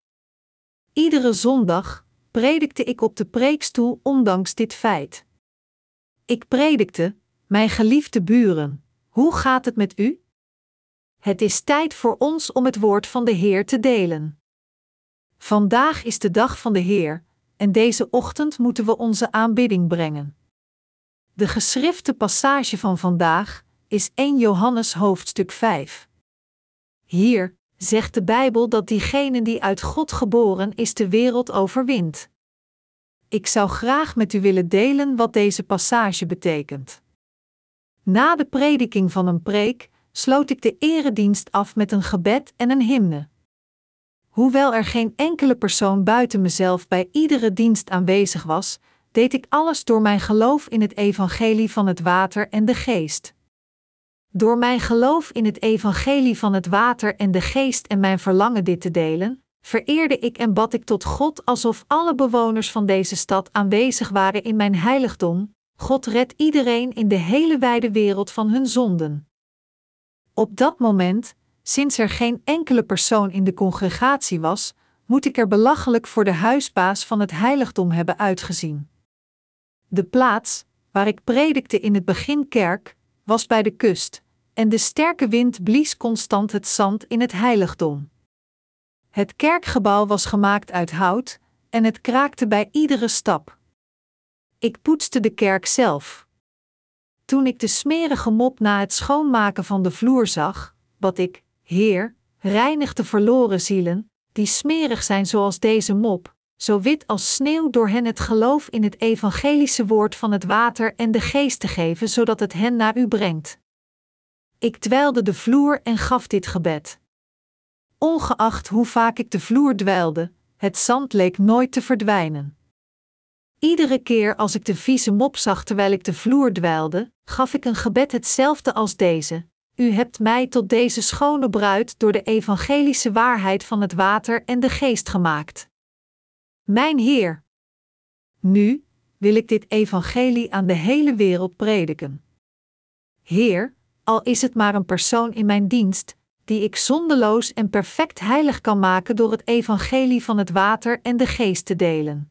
Iedere zondag predikte ik op de preekstoel ondanks dit feit. Ik predikte, mijn geliefde buren, hoe gaat het met u? Het is tijd voor ons om het woord van de Heer te delen. Vandaag is de dag van de Heer, en deze ochtend moeten we onze aanbidding brengen. De geschrifte passage van vandaag is 1 Johannes hoofdstuk 5. Hier zegt de Bijbel dat diegene die uit God geboren is de wereld overwint. Ik zou graag met u willen delen wat deze passage betekent. Na de prediking van een preek sloot ik de eredienst af met een gebed en een hymne. Hoewel er geen enkele persoon buiten mezelf bij iedere dienst aanwezig was, deed ik alles door mijn geloof in het evangelie van het water en de geest. Door mijn geloof in het evangelie van het water en de geest en mijn verlangen dit te delen, vereerde ik en bad ik tot God alsof alle bewoners van deze stad aanwezig waren in mijn heiligdom. God redt iedereen in de hele wijde wereld van hun zonden. Op dat moment, sinds er geen enkele persoon in de congregatie was, moet ik er belachelijk voor de huisbaas van het heiligdom hebben uitgezien. De plaats, waar ik predikte in het begin kerk, was bij de kust, en de sterke wind blies constant het zand in het heiligdom. Het kerkgebouw was gemaakt uit hout, en het kraakte bij iedere stap. Ik poetste de kerk zelf. Toen ik de smerige mop na het schoonmaken van de vloer zag, bad ik: Heer, reinig de verloren zielen, die smerig zijn zoals deze mop, zo wit als sneeuw door hen het geloof in het evangelische woord van het water en de geest te geven, zodat het hen naar u brengt. Ik dweilde de vloer en gaf dit gebed. Ongeacht hoe vaak ik de vloer dweilde, het zand leek nooit te verdwijnen. Iedere keer als ik de vieze mop zag terwijl ik de vloer dweilde, gaf ik een gebed hetzelfde als deze: U hebt mij tot deze schone bruid door de evangelische waarheid van het water en de geest gemaakt. Mijn Heer. Nu wil ik dit evangelie aan de hele wereld prediken. Heer, al is het maar een persoon in mijn dienst, die ik zondeloos en perfect heilig kan maken door het evangelie van het water en de geest te delen.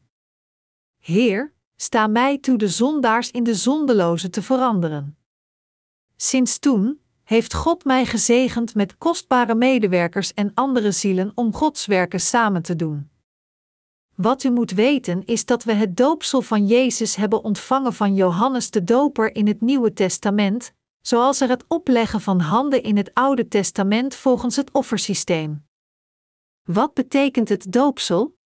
Heer, sta mij toe de zondaars in de zondeloze te veranderen. Sinds toen heeft God mij gezegend met kostbare medewerkers en andere zielen om Gods werken samen te doen. Wat u moet weten is dat we het doopsel van Jezus hebben ontvangen van Johannes de Doper in het Nieuwe Testament, zoals er het opleggen van handen in het Oude Testament volgens het offersysteem. Wat betekent het doopsel?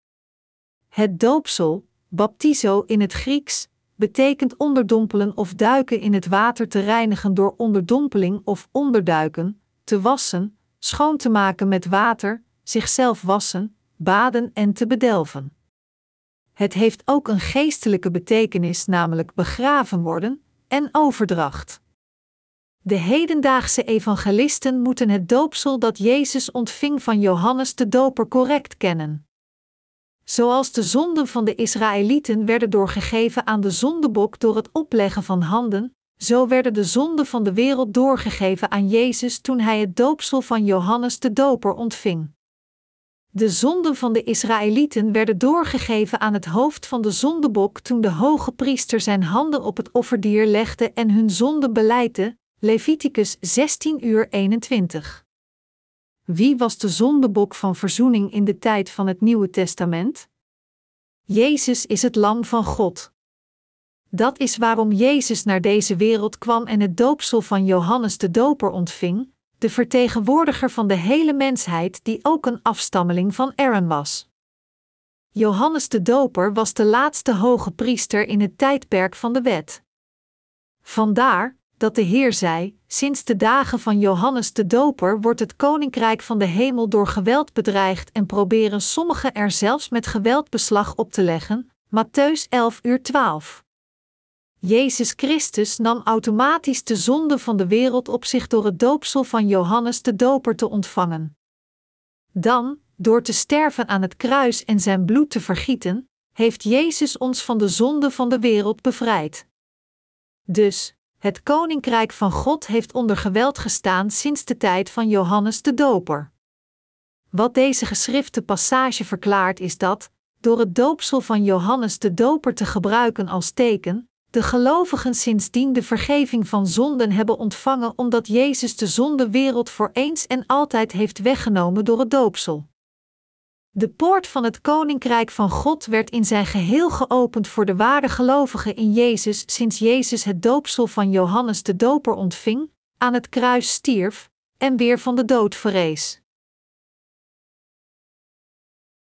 Het doopsel, baptizo in het Grieks, betekent onderdompelen of duiken in het water te reinigen door onderdompeling of onderduiken, te wassen, schoon te maken met water, zichzelf wassen, baden en te bedelven. Het heeft ook een geestelijke betekenis, namelijk begraven worden en overdracht. De hedendaagse evangelisten moeten het doopsel dat Jezus ontving van Johannes de Doper correct kennen. Zoals de zonden van de Israëlieten werden doorgegeven aan de zondebok door het opleggen van handen, zo werden de zonden van de wereld doorgegeven aan Jezus toen hij het doopsel van Johannes de Doper ontving. De zonden van de Israëlieten werden doorgegeven aan het hoofd van de zondebok toen de hoge priester zijn handen op het offerdier legde en hun zonde beleidde, Leviticus 16 uur 21. Wie was de zondebok van verzoening in de tijd van het Nieuwe Testament? Jezus is het Lam van God. Dat is waarom Jezus naar deze wereld kwam en het doopsel van Johannes de Doper ontving, de vertegenwoordiger van de hele mensheid die ook een afstammeling van Aaron was. Johannes de Doper was de laatste hoge priester in het tijdperk van de wet. Vandaar dat de Heer zei: Sinds de dagen van Johannes de Doper wordt het koninkrijk van de hemel door geweld bedreigd en proberen sommigen er zelfs met geweld beslag op te leggen. Matthäus 11 uur 12. Jezus Christus nam automatisch de zonde van de wereld op zich door het doopsel van Johannes de Doper te ontvangen. Dan, door te sterven aan het kruis en zijn bloed te vergieten, heeft Jezus ons van de zonde van de wereld bevrijd. Dus, het koninkrijk van God heeft onder geweld gestaan sinds de tijd van Johannes de Doper. Wat deze geschrifte passage verklaart is dat, door het doopsel van Johannes de Doper te gebruiken als teken, de gelovigen sindsdien de vergeving van zonden hebben ontvangen omdat Jezus de zondewereld voor eens en altijd heeft weggenomen door het doopsel. De poort van het koninkrijk van God werd in zijn geheel geopend voor de ware gelovigen in Jezus sinds Jezus het doopsel van Johannes de Doper ontving, aan het kruis stierf en weer van de dood verrees.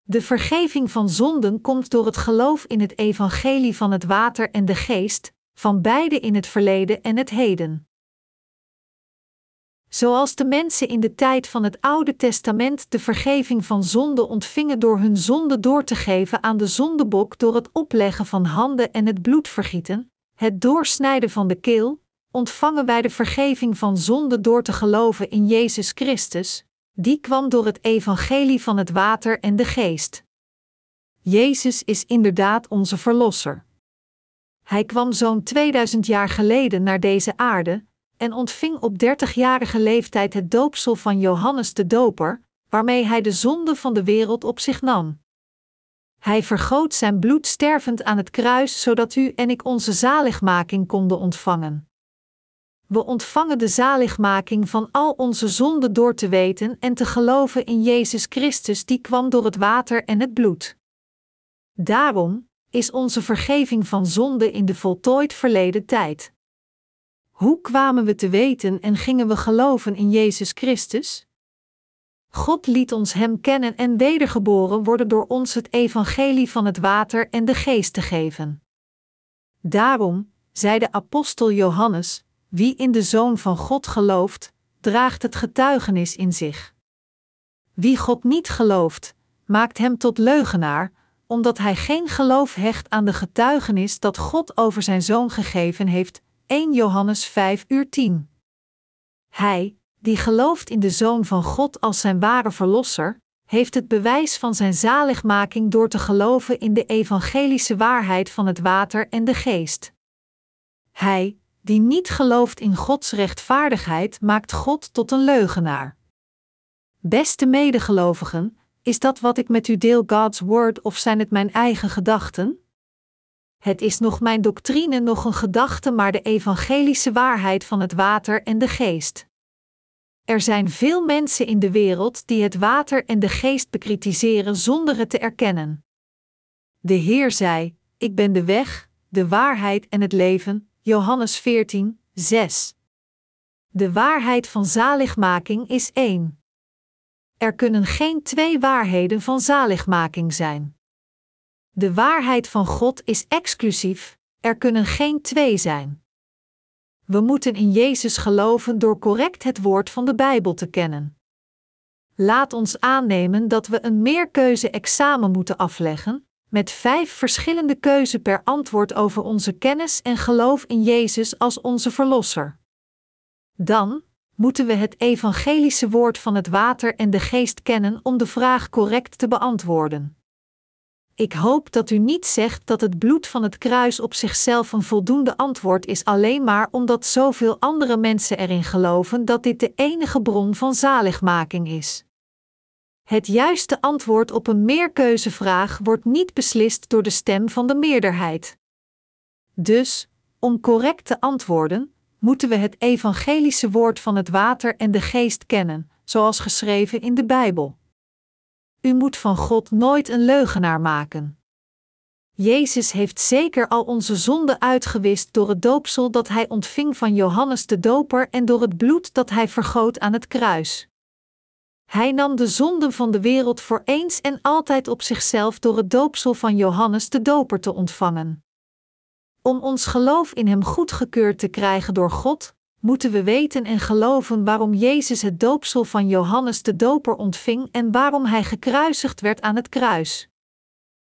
De vergeving van zonden komt door het geloof in het evangelie van het water en de geest, van beide in het verleden en het heden. Zoals de mensen in de tijd van het Oude Testament de vergeving van zonde ontvingen door hun zonde door te geven aan de zondebok door het opleggen van handen en het bloed vergieten, het doorsnijden van de keel, ontvangen wij de vergeving van zonde door te geloven in Jezus Christus, die kwam door het evangelie van het water en de geest. Jezus is inderdaad onze Verlosser. Hij kwam zo'n 2000 jaar geleden naar deze aarde en ontving op 30-jarige leeftijd het doopsel van Johannes de Doper, waarmee hij de zonde van de wereld op zich nam. Hij vergoot zijn bloed stervend aan het kruis, zodat u en ik onze zaligmaking konden ontvangen. We ontvangen de zaligmaking van al onze zonden door te weten en te geloven in Jezus Christus, die kwam door het water en het bloed. Daarom is onze vergeving van zonde in de voltooid verleden tijd. Hoe kwamen we te weten en gingen we geloven in Jezus Christus? God liet ons Hem kennen en wedergeboren worden door ons het evangelie van het water en de geest te geven. Daarom, zei de apostel Johannes, wie in de Zoon van God gelooft, draagt het getuigenis in zich. Wie God niet gelooft, maakt hem tot leugenaar, omdat hij geen geloof hecht aan de getuigenis dat God over zijn Zoon gegeven heeft, 1 Johannes 5 uur 10. Hij, die gelooft in de Zoon van God als zijn ware Verlosser, heeft het bewijs van zijn zaligmaking door te geloven in de evangelische waarheid van het water en de geest. Hij, die niet gelooft in Gods rechtvaardigheid, maakt God tot een leugenaar. Beste medegelovigen, is dat wat ik met u deel God's Word of zijn het mijn eigen gedachten? Het is nog mijn doctrine, nog een gedachte, maar de evangelische waarheid van het water en de geest. Er zijn veel mensen in de wereld die het water en de geest bekritiseren zonder het te erkennen. De Heer zei: Ik ben de weg, de waarheid en het leven. Johannes 14, 6. De waarheid van zaligmaking is één. Er kunnen geen twee waarheden van zaligmaking zijn. De waarheid van God is exclusief, er kunnen geen twee zijn. We moeten in Jezus geloven door correct het woord van de Bijbel te kennen. Laat ons aannemen dat we een meerkeuze-examen moeten afleggen, met vijf verschillende keuzen per antwoord over onze kennis en geloof in Jezus als onze Verlosser. Dan moeten we het evangelische woord van het water en de geest kennen om de vraag correct te beantwoorden. Ik hoop dat u niet zegt dat het bloed van het kruis op zichzelf een voldoende antwoord is alleen maar omdat zoveel andere mensen erin geloven dat dit de enige bron van zaligmaking is. Het juiste antwoord op een meerkeuzevraag wordt niet beslist door de stem van de meerderheid. Dus, om correct te antwoorden, moeten we het evangelische woord van het water en de geest kennen, zoals geschreven in de Bijbel. U moet van God nooit een leugenaar maken. Jezus heeft zeker al onze zonden uitgewist door het doopsel dat hij ontving van Johannes de Doper en door het bloed dat hij vergoot aan het kruis. Hij nam de zonden van de wereld voor eens en altijd op zichzelf door het doopsel van Johannes de Doper te ontvangen. Om ons geloof in Hem goedgekeurd te krijgen door God, moeten we weten en geloven waarom Jezus het doopsel van Johannes de Doper ontving en waarom Hij gekruisigd werd aan het kruis.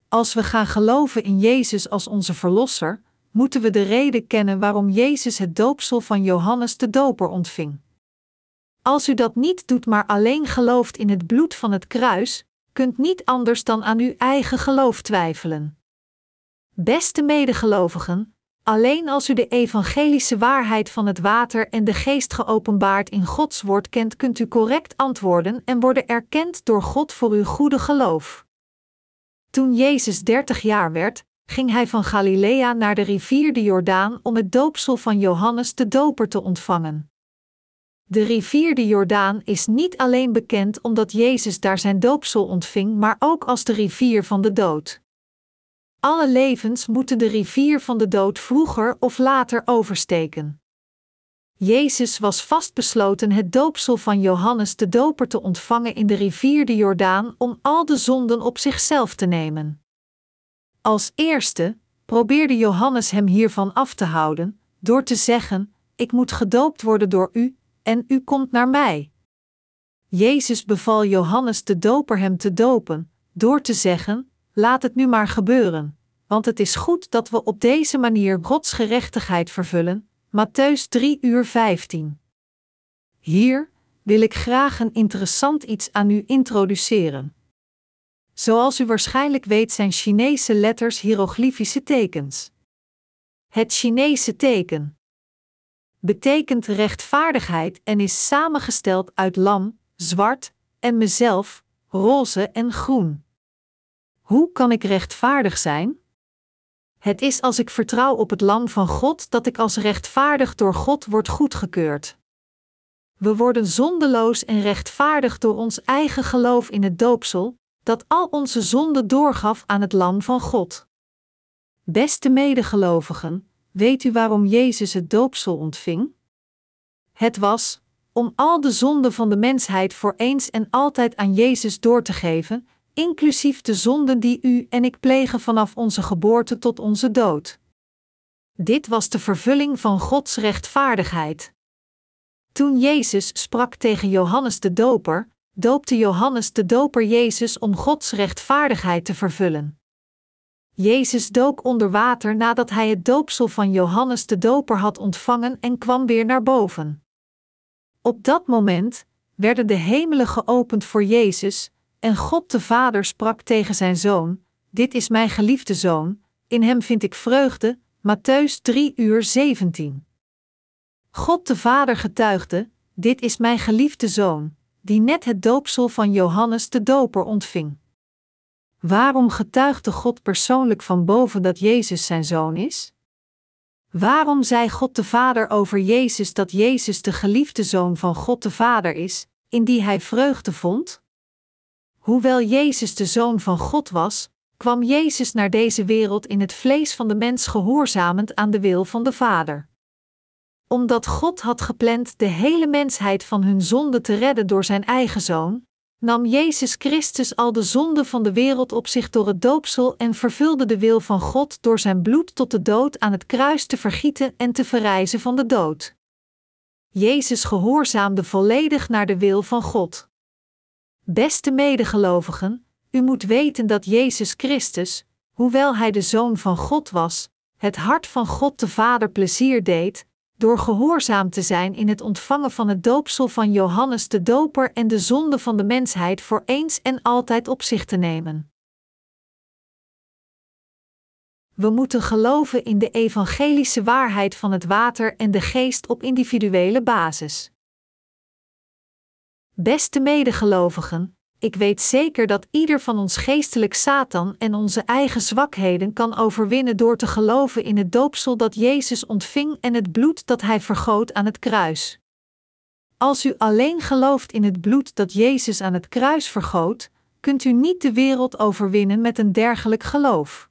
Als we gaan geloven in Jezus als onze Verlosser, moeten we de reden kennen waarom Jezus het doopsel van Johannes de Doper ontving. Als u dat niet doet, maar alleen gelooft in het bloed van het kruis, kunt niet anders dan aan uw eigen geloof twijfelen. Beste medegelovigen, alleen als u de evangelische waarheid van het water en de geest geopenbaard in Gods woord kent, kunt u correct antwoorden en worden erkend door God voor uw goede geloof. Toen Jezus dertig jaar werd, ging hij van Galilea naar de rivier de Jordaan om het doopsel van Johannes de Doper te ontvangen. De rivier de Jordaan is niet alleen bekend omdat Jezus daar zijn doopsel ontving, maar ook als de rivier van de dood. Alle levens moeten de rivier van de dood vroeger of later oversteken. Jezus was vastbesloten het doopsel van Johannes de Doper te ontvangen in de rivier de Jordaan om al de zonden op zichzelf te nemen. Als eerste probeerde Johannes hem hiervan af te houden, door te zeggen: Ik moet gedoopt worden door u, en u komt naar mij. Jezus beval Johannes de Doper hem te dopen, door te zeggen: Laat het nu maar gebeuren, want het is goed dat we op deze manier Gods gerechtigheid vervullen. Matthäus 3 uur 15. Hier wil ik graag een interessant iets aan u introduceren. Zoals u waarschijnlijk weet zijn Chinese letters hieroglyphische tekens. Het Chinese teken betekent rechtvaardigheid en is samengesteld uit lam, zwart en mezelf, roze en groen. Hoe kan ik rechtvaardig zijn? Het is als ik vertrouw op het lam van God dat ik als rechtvaardig door God word goedgekeurd. We worden zondeloos en rechtvaardig door ons eigen geloof in het doopsel, dat al onze zonden doorgaf aan het lam van God. Beste medegelovigen, Weet u waarom Jezus het doopsel ontving? Het was om al de zonden van de mensheid voor eens en altijd aan Jezus door te geven, inclusief de zonden die u en ik plegen vanaf onze geboorte tot onze dood. Dit was de vervulling van Gods rechtvaardigheid. Toen Jezus sprak tegen Johannes de Doper, doopte Johannes de Doper Jezus om Gods rechtvaardigheid te vervullen. Jezus dook onder water nadat hij het doopsel van Johannes de Doper had ontvangen en kwam weer naar boven. Op dat moment werden de hemelen geopend voor Jezus, en God de Vader sprak tegen zijn zoon: Dit is mijn geliefde zoon, in hem vind ik vreugde. Matthäus 3 uur 17. God de Vader getuigde: Dit is mijn geliefde zoon, die net het doopsel van Johannes de Doper ontving. Waarom getuigde God persoonlijk van boven dat Jezus zijn zoon is? Waarom zei God de Vader over Jezus dat Jezus de geliefde zoon van God de Vader is, in die hij vreugde vond? Hoewel Jezus de zoon van God was, kwam Jezus naar deze wereld in het vlees van de mens gehoorzamend aan de wil van de Vader. Omdat God had gepland de hele mensheid van hun zonde te redden door zijn eigen zoon, nam Jezus Christus al de zonde van de wereld op zich door het doopsel en vervulde de wil van God door zijn bloed tot de dood aan het kruis te vergieten en te verrijzen van de dood. Jezus gehoorzaamde volledig naar de wil van God. Beste medegelovigen, u moet weten dat Jezus Christus, hoewel hij de Zoon van God was, het hart van God de Vader plezier deed, door gehoorzaam te zijn in het ontvangen van het doopsel van Johannes de Doper en de zonde van de mensheid voor eens en altijd op zich te nemen. We moeten geloven in de evangelische waarheid van het water en de geest op individuele basis. Beste medegelovigen, ik weet zeker dat ieder van ons geestelijk Satan en onze eigen zwakheden kan overwinnen door te geloven in het doopsel dat Jezus ontving en het bloed dat hij vergoot aan het kruis. Als u alleen gelooft in het bloed dat Jezus aan het kruis vergoot, kunt u niet de wereld overwinnen met een dergelijk geloof.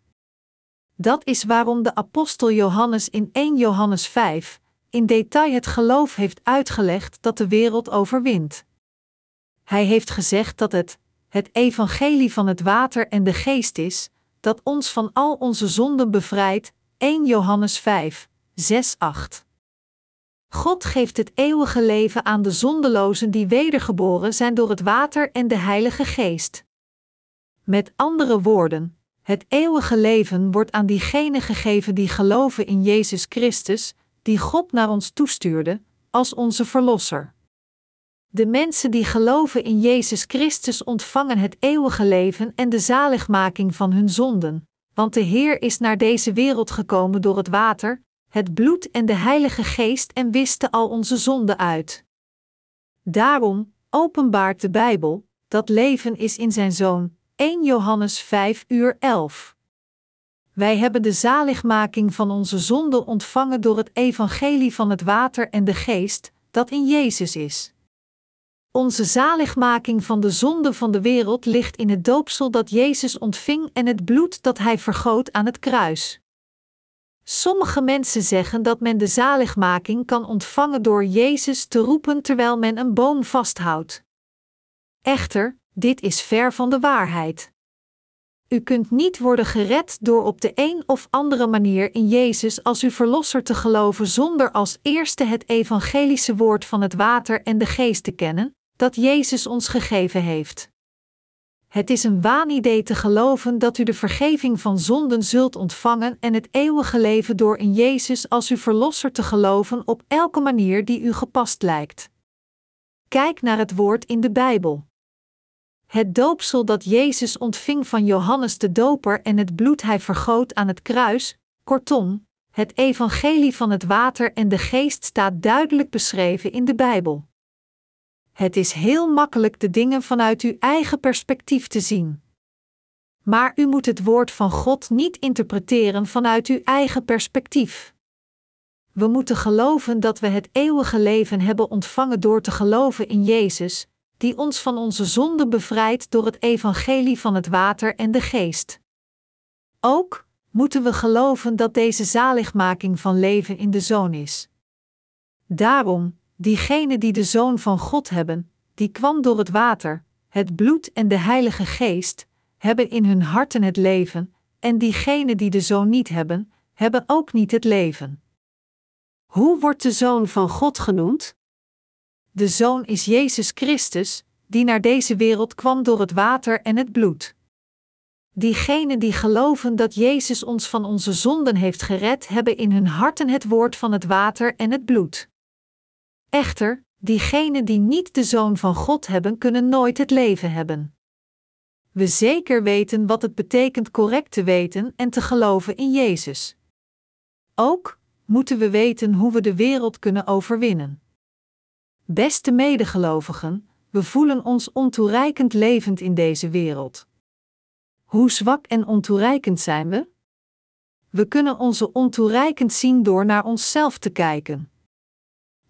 Dat is waarom de apostel Johannes in 1 Johannes 5 in detail het geloof heeft uitgelegd dat de wereld overwint. Hij heeft gezegd dat het, het evangelie van het water en de geest is, dat ons van al onze zonden bevrijdt. 1 Johannes 5, 6, 8. God geeft het eeuwige leven aan de zondelozen die wedergeboren zijn door het water en de Heilige Geest. Met andere woorden, het eeuwige leven wordt aan diegenen gegeven die geloven in Jezus Christus, die God naar ons toestuurde, als onze Verlosser. De mensen die geloven in Jezus Christus ontvangen het eeuwige leven en de zaligmaking van hun zonden, want de Heer is naar deze wereld gekomen door het water, het bloed en de Heilige Geest en wiste al onze zonden uit. Daarom openbaart de Bijbel dat leven is in zijn Zoon, 1 Johannes 5 uur 11. Wij hebben de zaligmaking van onze zonden ontvangen door het evangelie van het water en de geest, dat in Jezus is. Onze zaligmaking van de zonde van de wereld ligt in het doopsel dat Jezus ontving en het bloed dat hij vergoot aan het kruis. Sommige mensen zeggen dat men de zaligmaking kan ontvangen door Jezus te roepen terwijl men een boom vasthoudt. Echter, dit is ver van de waarheid. U kunt niet worden gered door op de een of andere manier in Jezus als uw verlosser te geloven zonder als eerste het evangelische woord van het water en de geest te kennen, dat Jezus ons gegeven heeft. Het is een waanidee te geloven dat u de vergeving van zonden zult ontvangen en het eeuwige leven door in Jezus als uw verlosser te geloven op elke manier die u gepast lijkt. Kijk naar het woord in de Bijbel. Het doopsel dat Jezus ontving van Johannes de Doper en het bloed hij vergoot aan het kruis, kortom, het evangelie van het water en de geest staat duidelijk beschreven in de Bijbel. Het is heel makkelijk de dingen vanuit uw eigen perspectief te zien. Maar u moet het woord van God niet interpreteren vanuit uw eigen perspectief. We moeten geloven dat we het eeuwige leven hebben ontvangen door te geloven in Jezus, die ons van onze zonden bevrijdt door het evangelie van het water en de geest. Ook moeten we geloven dat deze zaligmaking van leven in de Zoon is. Daarom, diegenen die de Zoon van God hebben, die kwam door het water, het bloed en de Heilige Geest, hebben in hun harten het leven, en diegenen die de Zoon niet hebben, hebben ook niet het leven. Hoe wordt de Zoon van God genoemd? De Zoon is Jezus Christus, die naar deze wereld kwam door het water en het bloed. Diegenen die geloven dat Jezus ons van onze zonden heeft gered, hebben in hun harten het woord van het water en het bloed. Echter, diegenen die niet de Zoon van God hebben, kunnen nooit het leven hebben. We zeker weten wat het betekent correct te weten en te geloven in Jezus. Ook moeten we weten hoe we de wereld kunnen overwinnen. Beste medegelovigen, we voelen ons ontoereikend levend in deze wereld. Hoe zwak en ontoereikend zijn we? We kunnen onze ontoereikend zien door naar onszelf te kijken.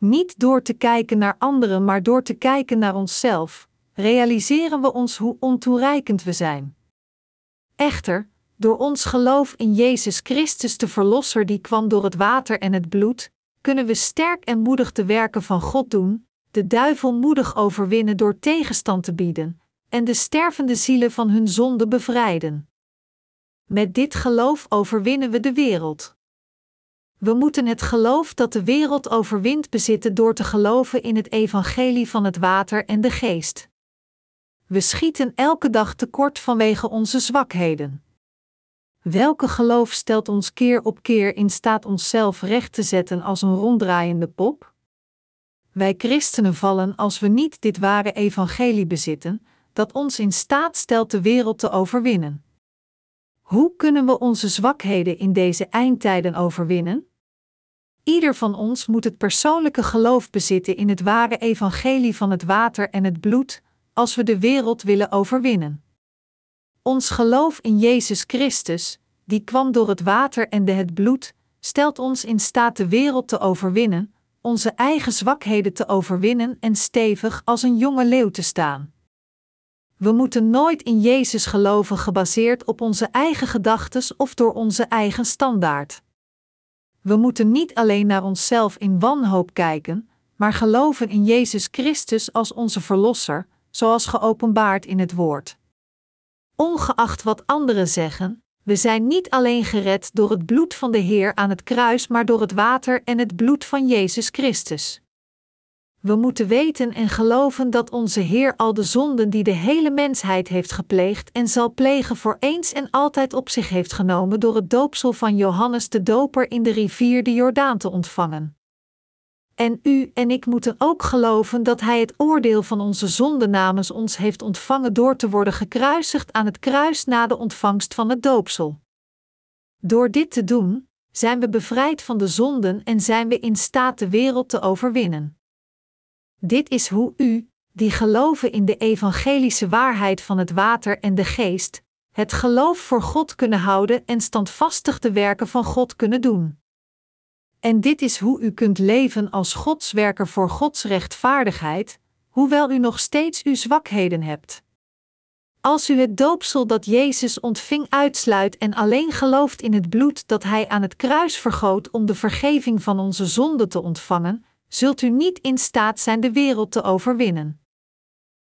Niet door te kijken naar anderen, maar door te kijken naar onszelf, realiseren we ons hoe ontoereikend we zijn. Echter, door ons geloof in Jezus Christus, de Verlosser die kwam door het water en het bloed, kunnen we sterk en moedig de werken van God doen, de duivel moedig overwinnen door tegenstand te bieden, en de stervende zielen van hun zonde bevrijden. Met dit geloof overwinnen we de wereld. We moeten het geloof dat de wereld overwint bezitten door te geloven in het evangelie van het water en de geest. We schieten elke dag tekort vanwege onze zwakheden. Welke geloof stelt ons keer op keer in staat onszelf recht te zetten als een ronddraaiende pop? Wij christenen vallen als we niet dit ware evangelie bezitten, dat ons in staat stelt de wereld te overwinnen. Hoe kunnen we onze zwakheden in deze eindtijden overwinnen? Ieder van ons moet het persoonlijke geloof bezitten in het ware evangelie van het water en het bloed, als we de wereld willen overwinnen. Ons geloof in Jezus Christus, die kwam door het water en de het bloed, stelt ons in staat de wereld te overwinnen, onze eigen zwakheden te overwinnen en stevig als een jonge leeuw te staan. We moeten nooit in Jezus geloven gebaseerd op onze eigen gedachten of door onze eigen standaard. We moeten niet alleen naar onszelf in wanhoop kijken, maar geloven in Jezus Christus als onze Verlosser, zoals geopenbaard in het Woord. Ongeacht wat anderen zeggen, we zijn niet alleen gered door het bloed van de Heer aan het kruis, maar door het water en het bloed van Jezus Christus. We moeten weten en geloven dat onze Heer al de zonden die de hele mensheid heeft gepleegd en zal plegen voor eens en altijd op zich heeft genomen door het doopsel van Johannes de Doper in de rivier de Jordaan te ontvangen. En u en ik moeten ook geloven dat Hij het oordeel van onze zonde namens ons heeft ontvangen door te worden gekruisigd aan het kruis na de ontvangst van het doopsel. Door dit te doen, zijn we bevrijd van de zonden en zijn we in staat de wereld te overwinnen. Dit is hoe u, die geloven in de evangelische waarheid van het water en de geest, het geloof voor God kunnen houden en standvastig de werken van God kunnen doen. En dit is hoe u kunt leven als Godswerker voor Gods rechtvaardigheid, hoewel u nog steeds uw zwakheden hebt. Als u het doopsel dat Jezus ontving uitsluit en alleen gelooft in het bloed dat Hij aan het kruis vergoot om de vergeving van onze zonden te ontvangen, zult u niet in staat zijn de wereld te overwinnen.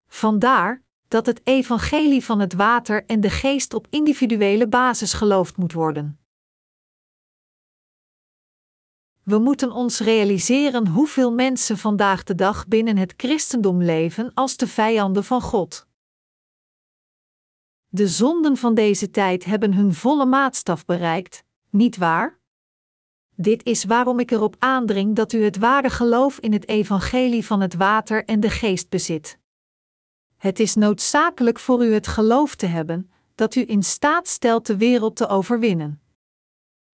Vandaar dat het evangelie van het water en de geest op individuele basis geloofd moet worden. We moeten ons realiseren hoeveel mensen vandaag de dag binnen het christendom leven als de vijanden van God. De zonden van deze tijd hebben hun volle maatstaf bereikt, niet waar? Dit is waarom ik erop aandring dat u het ware geloof in het evangelie van het water en de geest bezit. Het is noodzakelijk voor u het geloof te hebben dat u in staat stelt de wereld te overwinnen.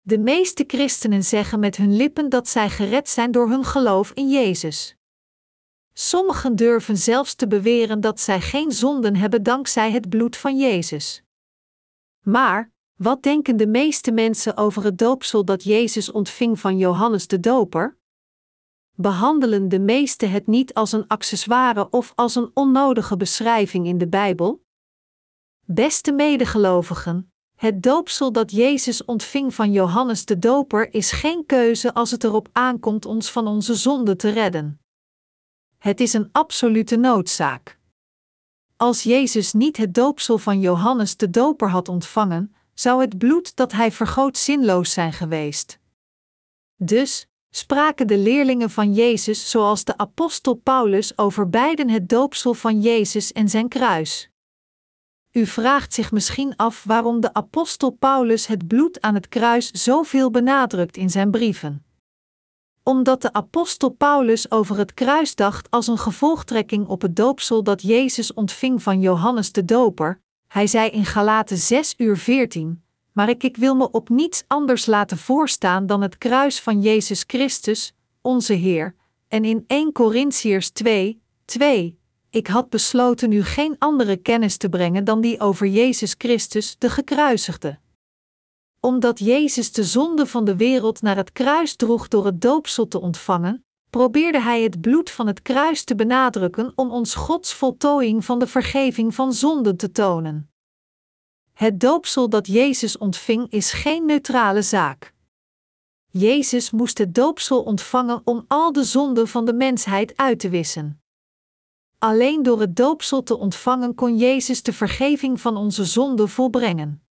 De meeste christenen zeggen met hun lippen dat zij gered zijn door hun geloof in Jezus. Sommigen durven zelfs te beweren dat zij geen zonden hebben dankzij het bloed van Jezus. Maar, wat denken de meeste mensen over het doopsel dat Jezus ontving van Johannes de Doper? Behandelen de meesten het niet als een accessoire of als een onnodige beschrijving in de Bijbel? Beste medegelovigen, het doopsel dat Jezus ontving van Johannes de Doper is geen keuze als het erop aankomt ons van onze zonde te redden. Het is een absolute noodzaak. Als Jezus niet het doopsel van Johannes de Doper had ontvangen, zou het bloed dat hij vergoot zinloos zijn geweest. Dus spraken de leerlingen van Jezus zoals de apostel Paulus over beiden het doopsel van Jezus en zijn kruis. U vraagt zich misschien af waarom de apostel Paulus het bloed aan het kruis zoveel benadrukt in zijn brieven. Omdat de apostel Paulus over het kruis dacht als een gevolgtrekking op het doopsel dat Jezus ontving van Johannes de Doper, hij zei in Galaten 6 uur 14, maar ik, ik wil me op niets anders laten voorstaan dan het kruis van Jezus Christus, onze Heer, en in 1 Corinthiërs 2, 2, ik had besloten u geen andere kennis te brengen dan die over Jezus Christus, de gekruisigde. Omdat Jezus de zonde van de wereld naar het kruis droeg door het doopsel te ontvangen, probeerde hij het bloed van het kruis te benadrukken om ons Gods voltooiing van de vergeving van zonden te tonen. Het doopsel dat Jezus ontving is geen neutrale zaak. Jezus moest het doopsel ontvangen om al de zonden van de mensheid uit te wissen. Alleen door het doopsel te ontvangen kon Jezus de vergeving van onze zonden volbrengen.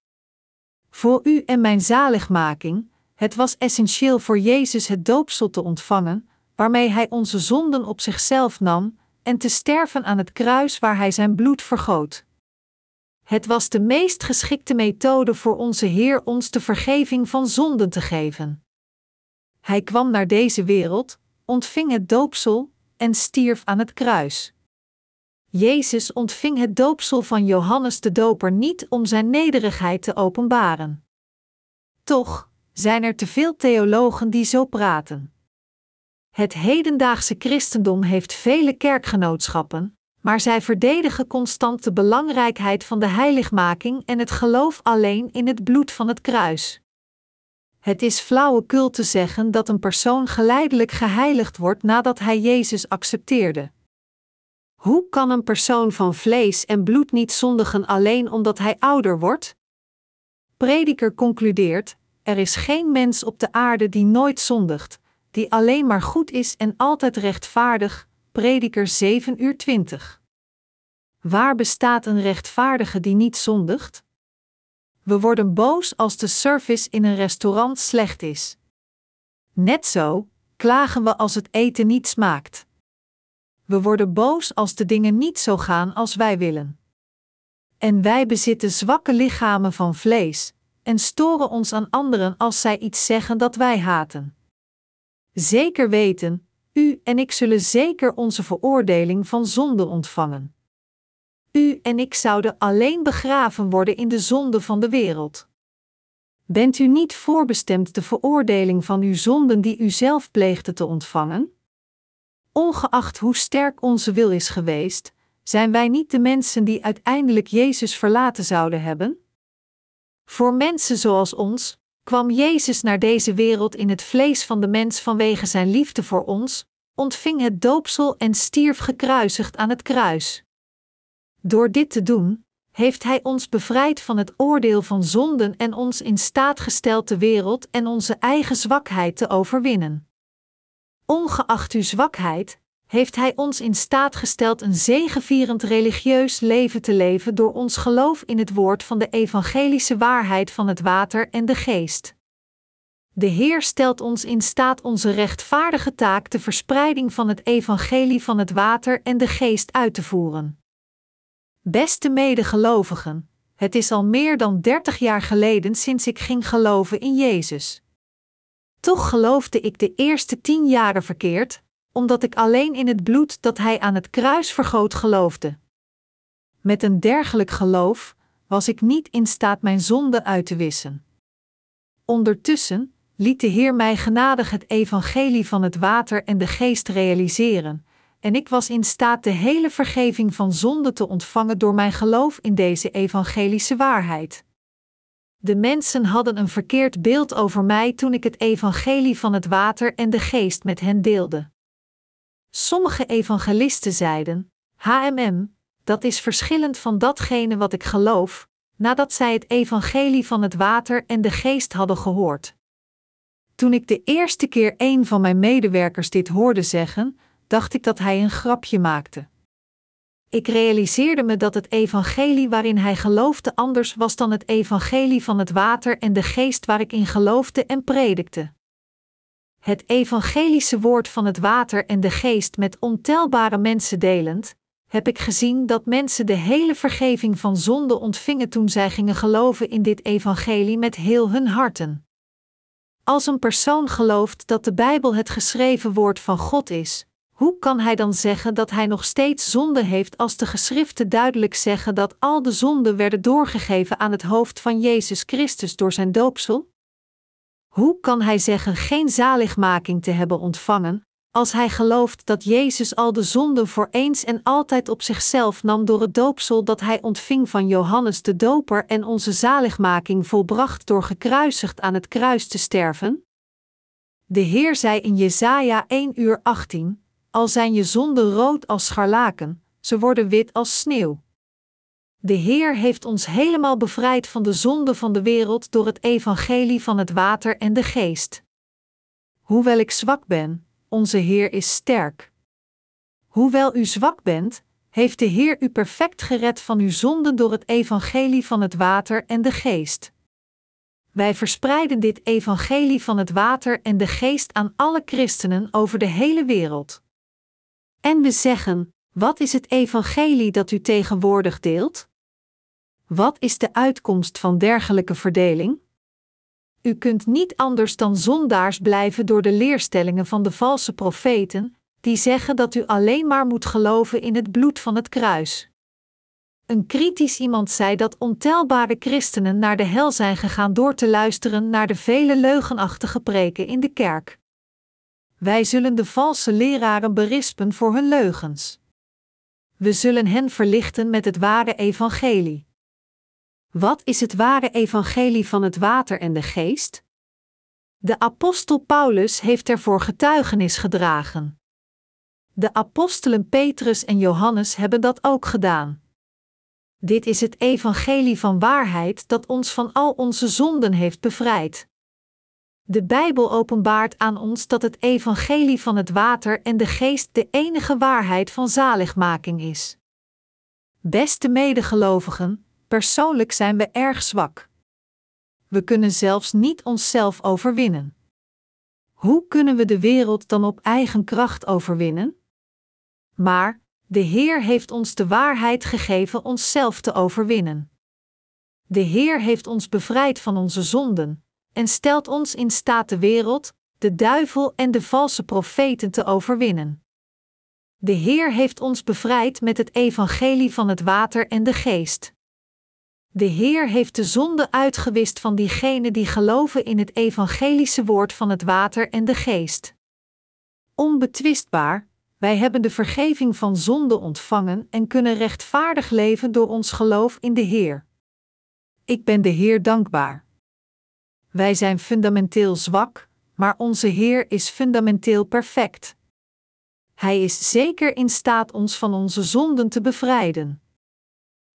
Voor u en mijn zaligmaking, het was essentieel voor Jezus het doopsel te ontvangen, waarmee Hij onze zonden op zichzelf nam, en te sterven aan het kruis waar Hij zijn bloed vergoot. Het was de meest geschikte methode voor onze Heer ons de vergeving van zonden te geven. Hij kwam naar deze wereld, ontving het doopsel en stierf aan het kruis. Jezus ontving het doopsel van Johannes de Doper niet om zijn nederigheid te openbaren. Toch zijn er te veel theologen die zo praten. Het hedendaagse christendom heeft vele kerkgenootschappen, maar zij verdedigen constant de belangrijkheid van de heiligmaking en het geloof alleen in het bloed van het kruis. Het is flauwekul te zeggen dat een persoon geleidelijk geheiligd wordt nadat hij Jezus accepteerde. Hoe kan een persoon van vlees en bloed niet zondigen alleen omdat hij ouder wordt? Prediker concludeert: er is geen mens op de aarde die nooit zondigt, die alleen maar goed is en altijd rechtvaardig. Prediker 7 uur 20. Waar bestaat een rechtvaardige die niet zondigt? We worden boos als de service in een restaurant slecht is. Net zo klagen we als het eten niet smaakt. We worden boos als de dingen niet zo gaan als wij willen. En wij bezitten zwakke lichamen van vlees en storen ons aan anderen als zij iets zeggen dat wij haten. Zeker weten, u en ik zullen zeker onze veroordeling van zonde ontvangen. U en ik zouden alleen begraven worden in de zonde van de wereld. Bent u niet voorbestemd de veroordeling van uw zonden die u zelf pleegde te ontvangen? Ongeacht hoe sterk onze wil is geweest, zijn wij niet de mensen die uiteindelijk Jezus verlaten zouden hebben? Voor mensen zoals ons kwam Jezus naar deze wereld in het vlees van de mens vanwege zijn liefde voor ons, ontving het doopsel en stierf gekruisigd aan het kruis. Door dit te doen, heeft Hij ons bevrijd van het oordeel van zonden en ons in staat gesteld de wereld en onze eigen zwakheid te overwinnen. Ongeacht uw zwakheid, heeft Hij ons in staat gesteld een zegevierend religieus leven te leven door ons geloof in het woord van de evangelische waarheid van het water en de geest. De Heer stelt ons in staat onze rechtvaardige taak de verspreiding van het evangelie van het water en de geest uit te voeren. Beste medegelovigen, het is al meer dan dertig jaar geleden sinds ik ging geloven in Jezus. Toch geloofde ik de eerste tien jaren verkeerd, omdat ik alleen in het bloed dat Hij aan het kruis vergoot geloofde. Met een dergelijk geloof was ik niet in staat mijn zonde uit te wissen. Ondertussen liet de Heer mij genadig het evangelie van het water en de geest realiseren, en ik was in staat de hele vergeving van zonde te ontvangen door mijn geloof in deze evangelische waarheid. De mensen hadden een verkeerd beeld over mij toen ik het evangelie van het water en de geest met hen deelde. Sommige evangelisten zeiden: HMM, dat is verschillend van datgene wat ik geloof, nadat zij het evangelie van het water en de geest hadden gehoord. Toen ik de eerste keer een van mijn medewerkers dit hoorde zeggen, dacht ik dat hij een grapje maakte. Ik realiseerde me dat het evangelie waarin hij geloofde anders was dan het evangelie van het water en de geest waar ik in geloofde en predikte. Het evangelische woord van het water en de geest met ontelbare mensen delend, heb ik gezien dat mensen de hele vergeving van zonde ontvingen toen zij gingen geloven in dit evangelie met heel hun harten. Als een persoon gelooft dat de Bijbel het geschreven woord van God is, hoe kan hij dan zeggen dat hij nog steeds zonde heeft als de geschriften duidelijk zeggen dat al de zonden werden doorgegeven aan het hoofd van Jezus Christus door zijn doopsel? Hoe kan hij zeggen geen zaligmaking te hebben ontvangen, als hij gelooft dat Jezus al de zonden voor eens en altijd op zichzelf nam door het doopsel dat hij ontving van Johannes de Doper en onze zaligmaking volbracht door gekruisigd aan het kruis te sterven? De Heer zei in Jesaja 1 uur 18: Al zijn je zonden rood als scharlaken, ze worden wit als sneeuw. De Heer heeft ons helemaal bevrijd van de zonde van de wereld door het evangelie van het water en de geest. Hoewel ik zwak ben, onze Heer is sterk. Hoewel u zwak bent, heeft de Heer u perfect gered van uw zonden door het evangelie van het water en de geest. Wij verspreiden dit evangelie van het water en de geest aan alle christenen over de hele wereld. En we zeggen: wat is het evangelie dat u tegenwoordig deelt? Wat is de uitkomst van dergelijke verdeling? U kunt niet anders dan zondaars blijven door de leerstellingen van de valse profeten, die zeggen dat u alleen maar moet geloven in het bloed van het kruis. Een kritisch iemand zei dat ontelbare christenen naar de hel zijn gegaan door te luisteren naar de vele leugenachtige preken in de kerk. Wij zullen de valse leraren berispen voor hun leugens. We zullen hen verlichten met het ware evangelie. Wat is het ware evangelie van het water en de geest? De apostel Paulus heeft ervoor getuigenis gedragen. De apostelen Petrus en Johannes hebben dat ook gedaan. Dit is het evangelie van waarheid dat ons van al onze zonden heeft bevrijd. De Bijbel openbaart aan ons dat het evangelie van het water en de geest de enige waarheid van zaligmaking is. Beste medegelovigen, persoonlijk zijn we erg zwak. We kunnen zelfs niet onszelf overwinnen. Hoe kunnen we de wereld dan op eigen kracht overwinnen? Maar de Heer heeft ons de waarheid gegeven onszelf te overwinnen. De Heer heeft ons bevrijd van onze zonden en stelt ons in staat de wereld, de duivel en de valse profeten te overwinnen. De Heer heeft ons bevrijd met het evangelie van het water en de geest. De Heer heeft de zonde uitgewist van diegenen die geloven in het evangelische woord van het water en de geest. Onbetwistbaar, wij hebben de vergeving van zonde ontvangen en kunnen rechtvaardig leven door ons geloof in de Heer. Ik ben de Heer dankbaar. Wij zijn fundamenteel zwak, maar onze Heer is fundamenteel perfect. Hij is zeker in staat ons van onze zonden te bevrijden.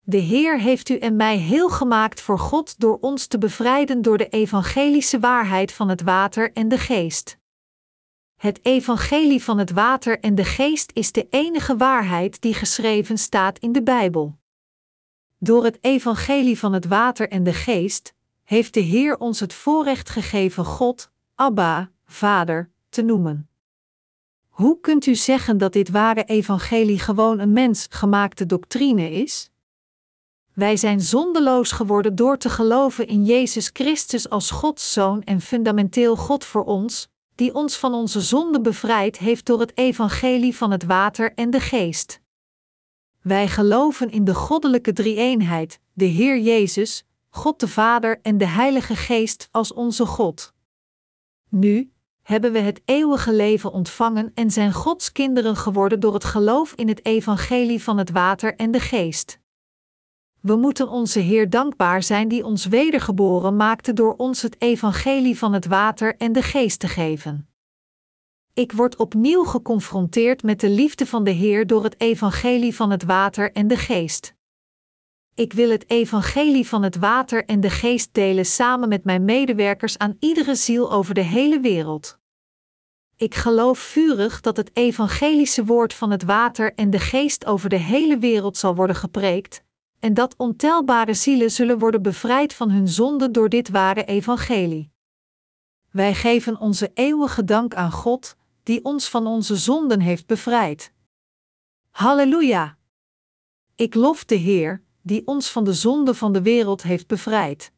De Heer heeft u en mij heel gemaakt voor God door ons te bevrijden door de evangelische waarheid van het water en de geest. Het evangelie van het water en de geest is de enige waarheid die geschreven staat in de Bijbel. Door het evangelie van het water en de geest heeft de Heer ons het voorrecht gegeven God, Abba, Vader, te noemen. Hoe kunt u zeggen dat dit ware evangelie gewoon een mens gemaakte doctrine is? Wij zijn zondeloos geworden door te geloven in Jezus Christus als Gods Zoon en fundamenteel God voor ons, die ons van onze zonde bevrijd heeft door het evangelie van het water en de geest. Wij geloven in de goddelijke drie-eenheid, de Heer Jezus, God de Vader en de Heilige Geest als onze God. Nu hebben we het eeuwige leven ontvangen en zijn Gods kinderen geworden door het geloof in het evangelie van het water en de geest. We moeten onze Heer dankbaar zijn die ons wedergeboren maakte door ons het evangelie van het water en de geest te geven. Ik word opnieuw geconfronteerd met de liefde van de Heer door het evangelie van het water en de geest. Ik wil het evangelie van het water en de geest delen samen met mijn medewerkers aan iedere ziel over de hele wereld. Ik geloof vurig dat het evangelische woord van het water en de geest over de hele wereld zal worden gepreekt, en dat ontelbare zielen zullen worden bevrijd van hun zonde door dit ware evangelie. Wij geven onze eeuwige dank aan God, die ons van onze zonden heeft bevrijd. Halleluja! Ik lof de Heer, die ons van de zonde van de wereld heeft bevrijd.